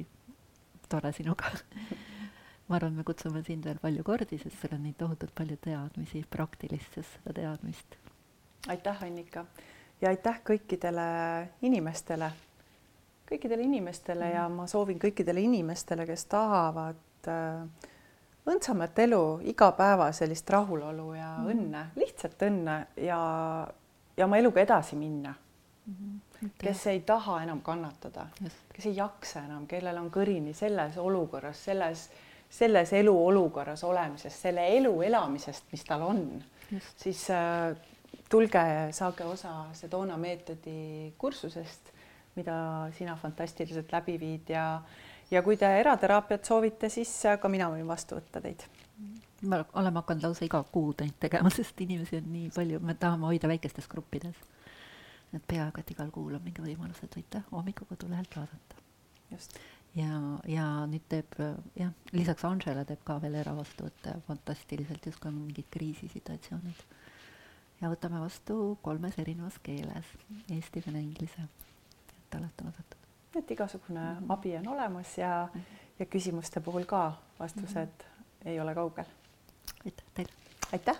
tore sinuga ma arvan, me kutsume sind veel palju kordi, sest sul on nii tohutult palju teadmisi, praktilist, sest seda teadmist. aitäh, Annika ja aitäh kõikidele inimestele, kõikidele inimestele mm. ja ma soovin kõikidele inimestele, kes tahavad äh, õndsamat elu, iga päeva sellist rahulolu ja mm -hmm. õnne, lihtsalt õnne ja, ja oma eluga edasi minna mm. -hmm. kes ei taha enam kannatada, kes ei jaksa enam, kellel on kõrini selles olukorras, selles, selles eluolukorras olemisest, selle elu elamisest, mis tal on, siis äh, tulge, saage osa Sedona meetodi kursusest, mida sina fantastiliselt läbi viid ja ja kui te erateraapiat soovite, siis ka mina võin vastu võtta teid. me oleme hakanud lausa iga kuu neid tegema, sest inimesi on nii palju, me tahame hoida väikestes gruppides. et peaaegu et igal kuul on mingi võimalus, et võite hommikukodulehelt vaadata. just. ja, ja nüüd teeb jah, lisaks Angela teeb ka veel eravastuvõtte fantastiliselt, justkui on mingid kriisisituatsioonid. ja võtame vastu kolmes erinevas keeles, eesti, vene, inglise. et olete oodatud et igasugune mm -hmm. abi on olemas ja, mhm. ja küsimuste puhul ka vastused mm -hmm. ei ole kaugel. aitäh teile. aitäh.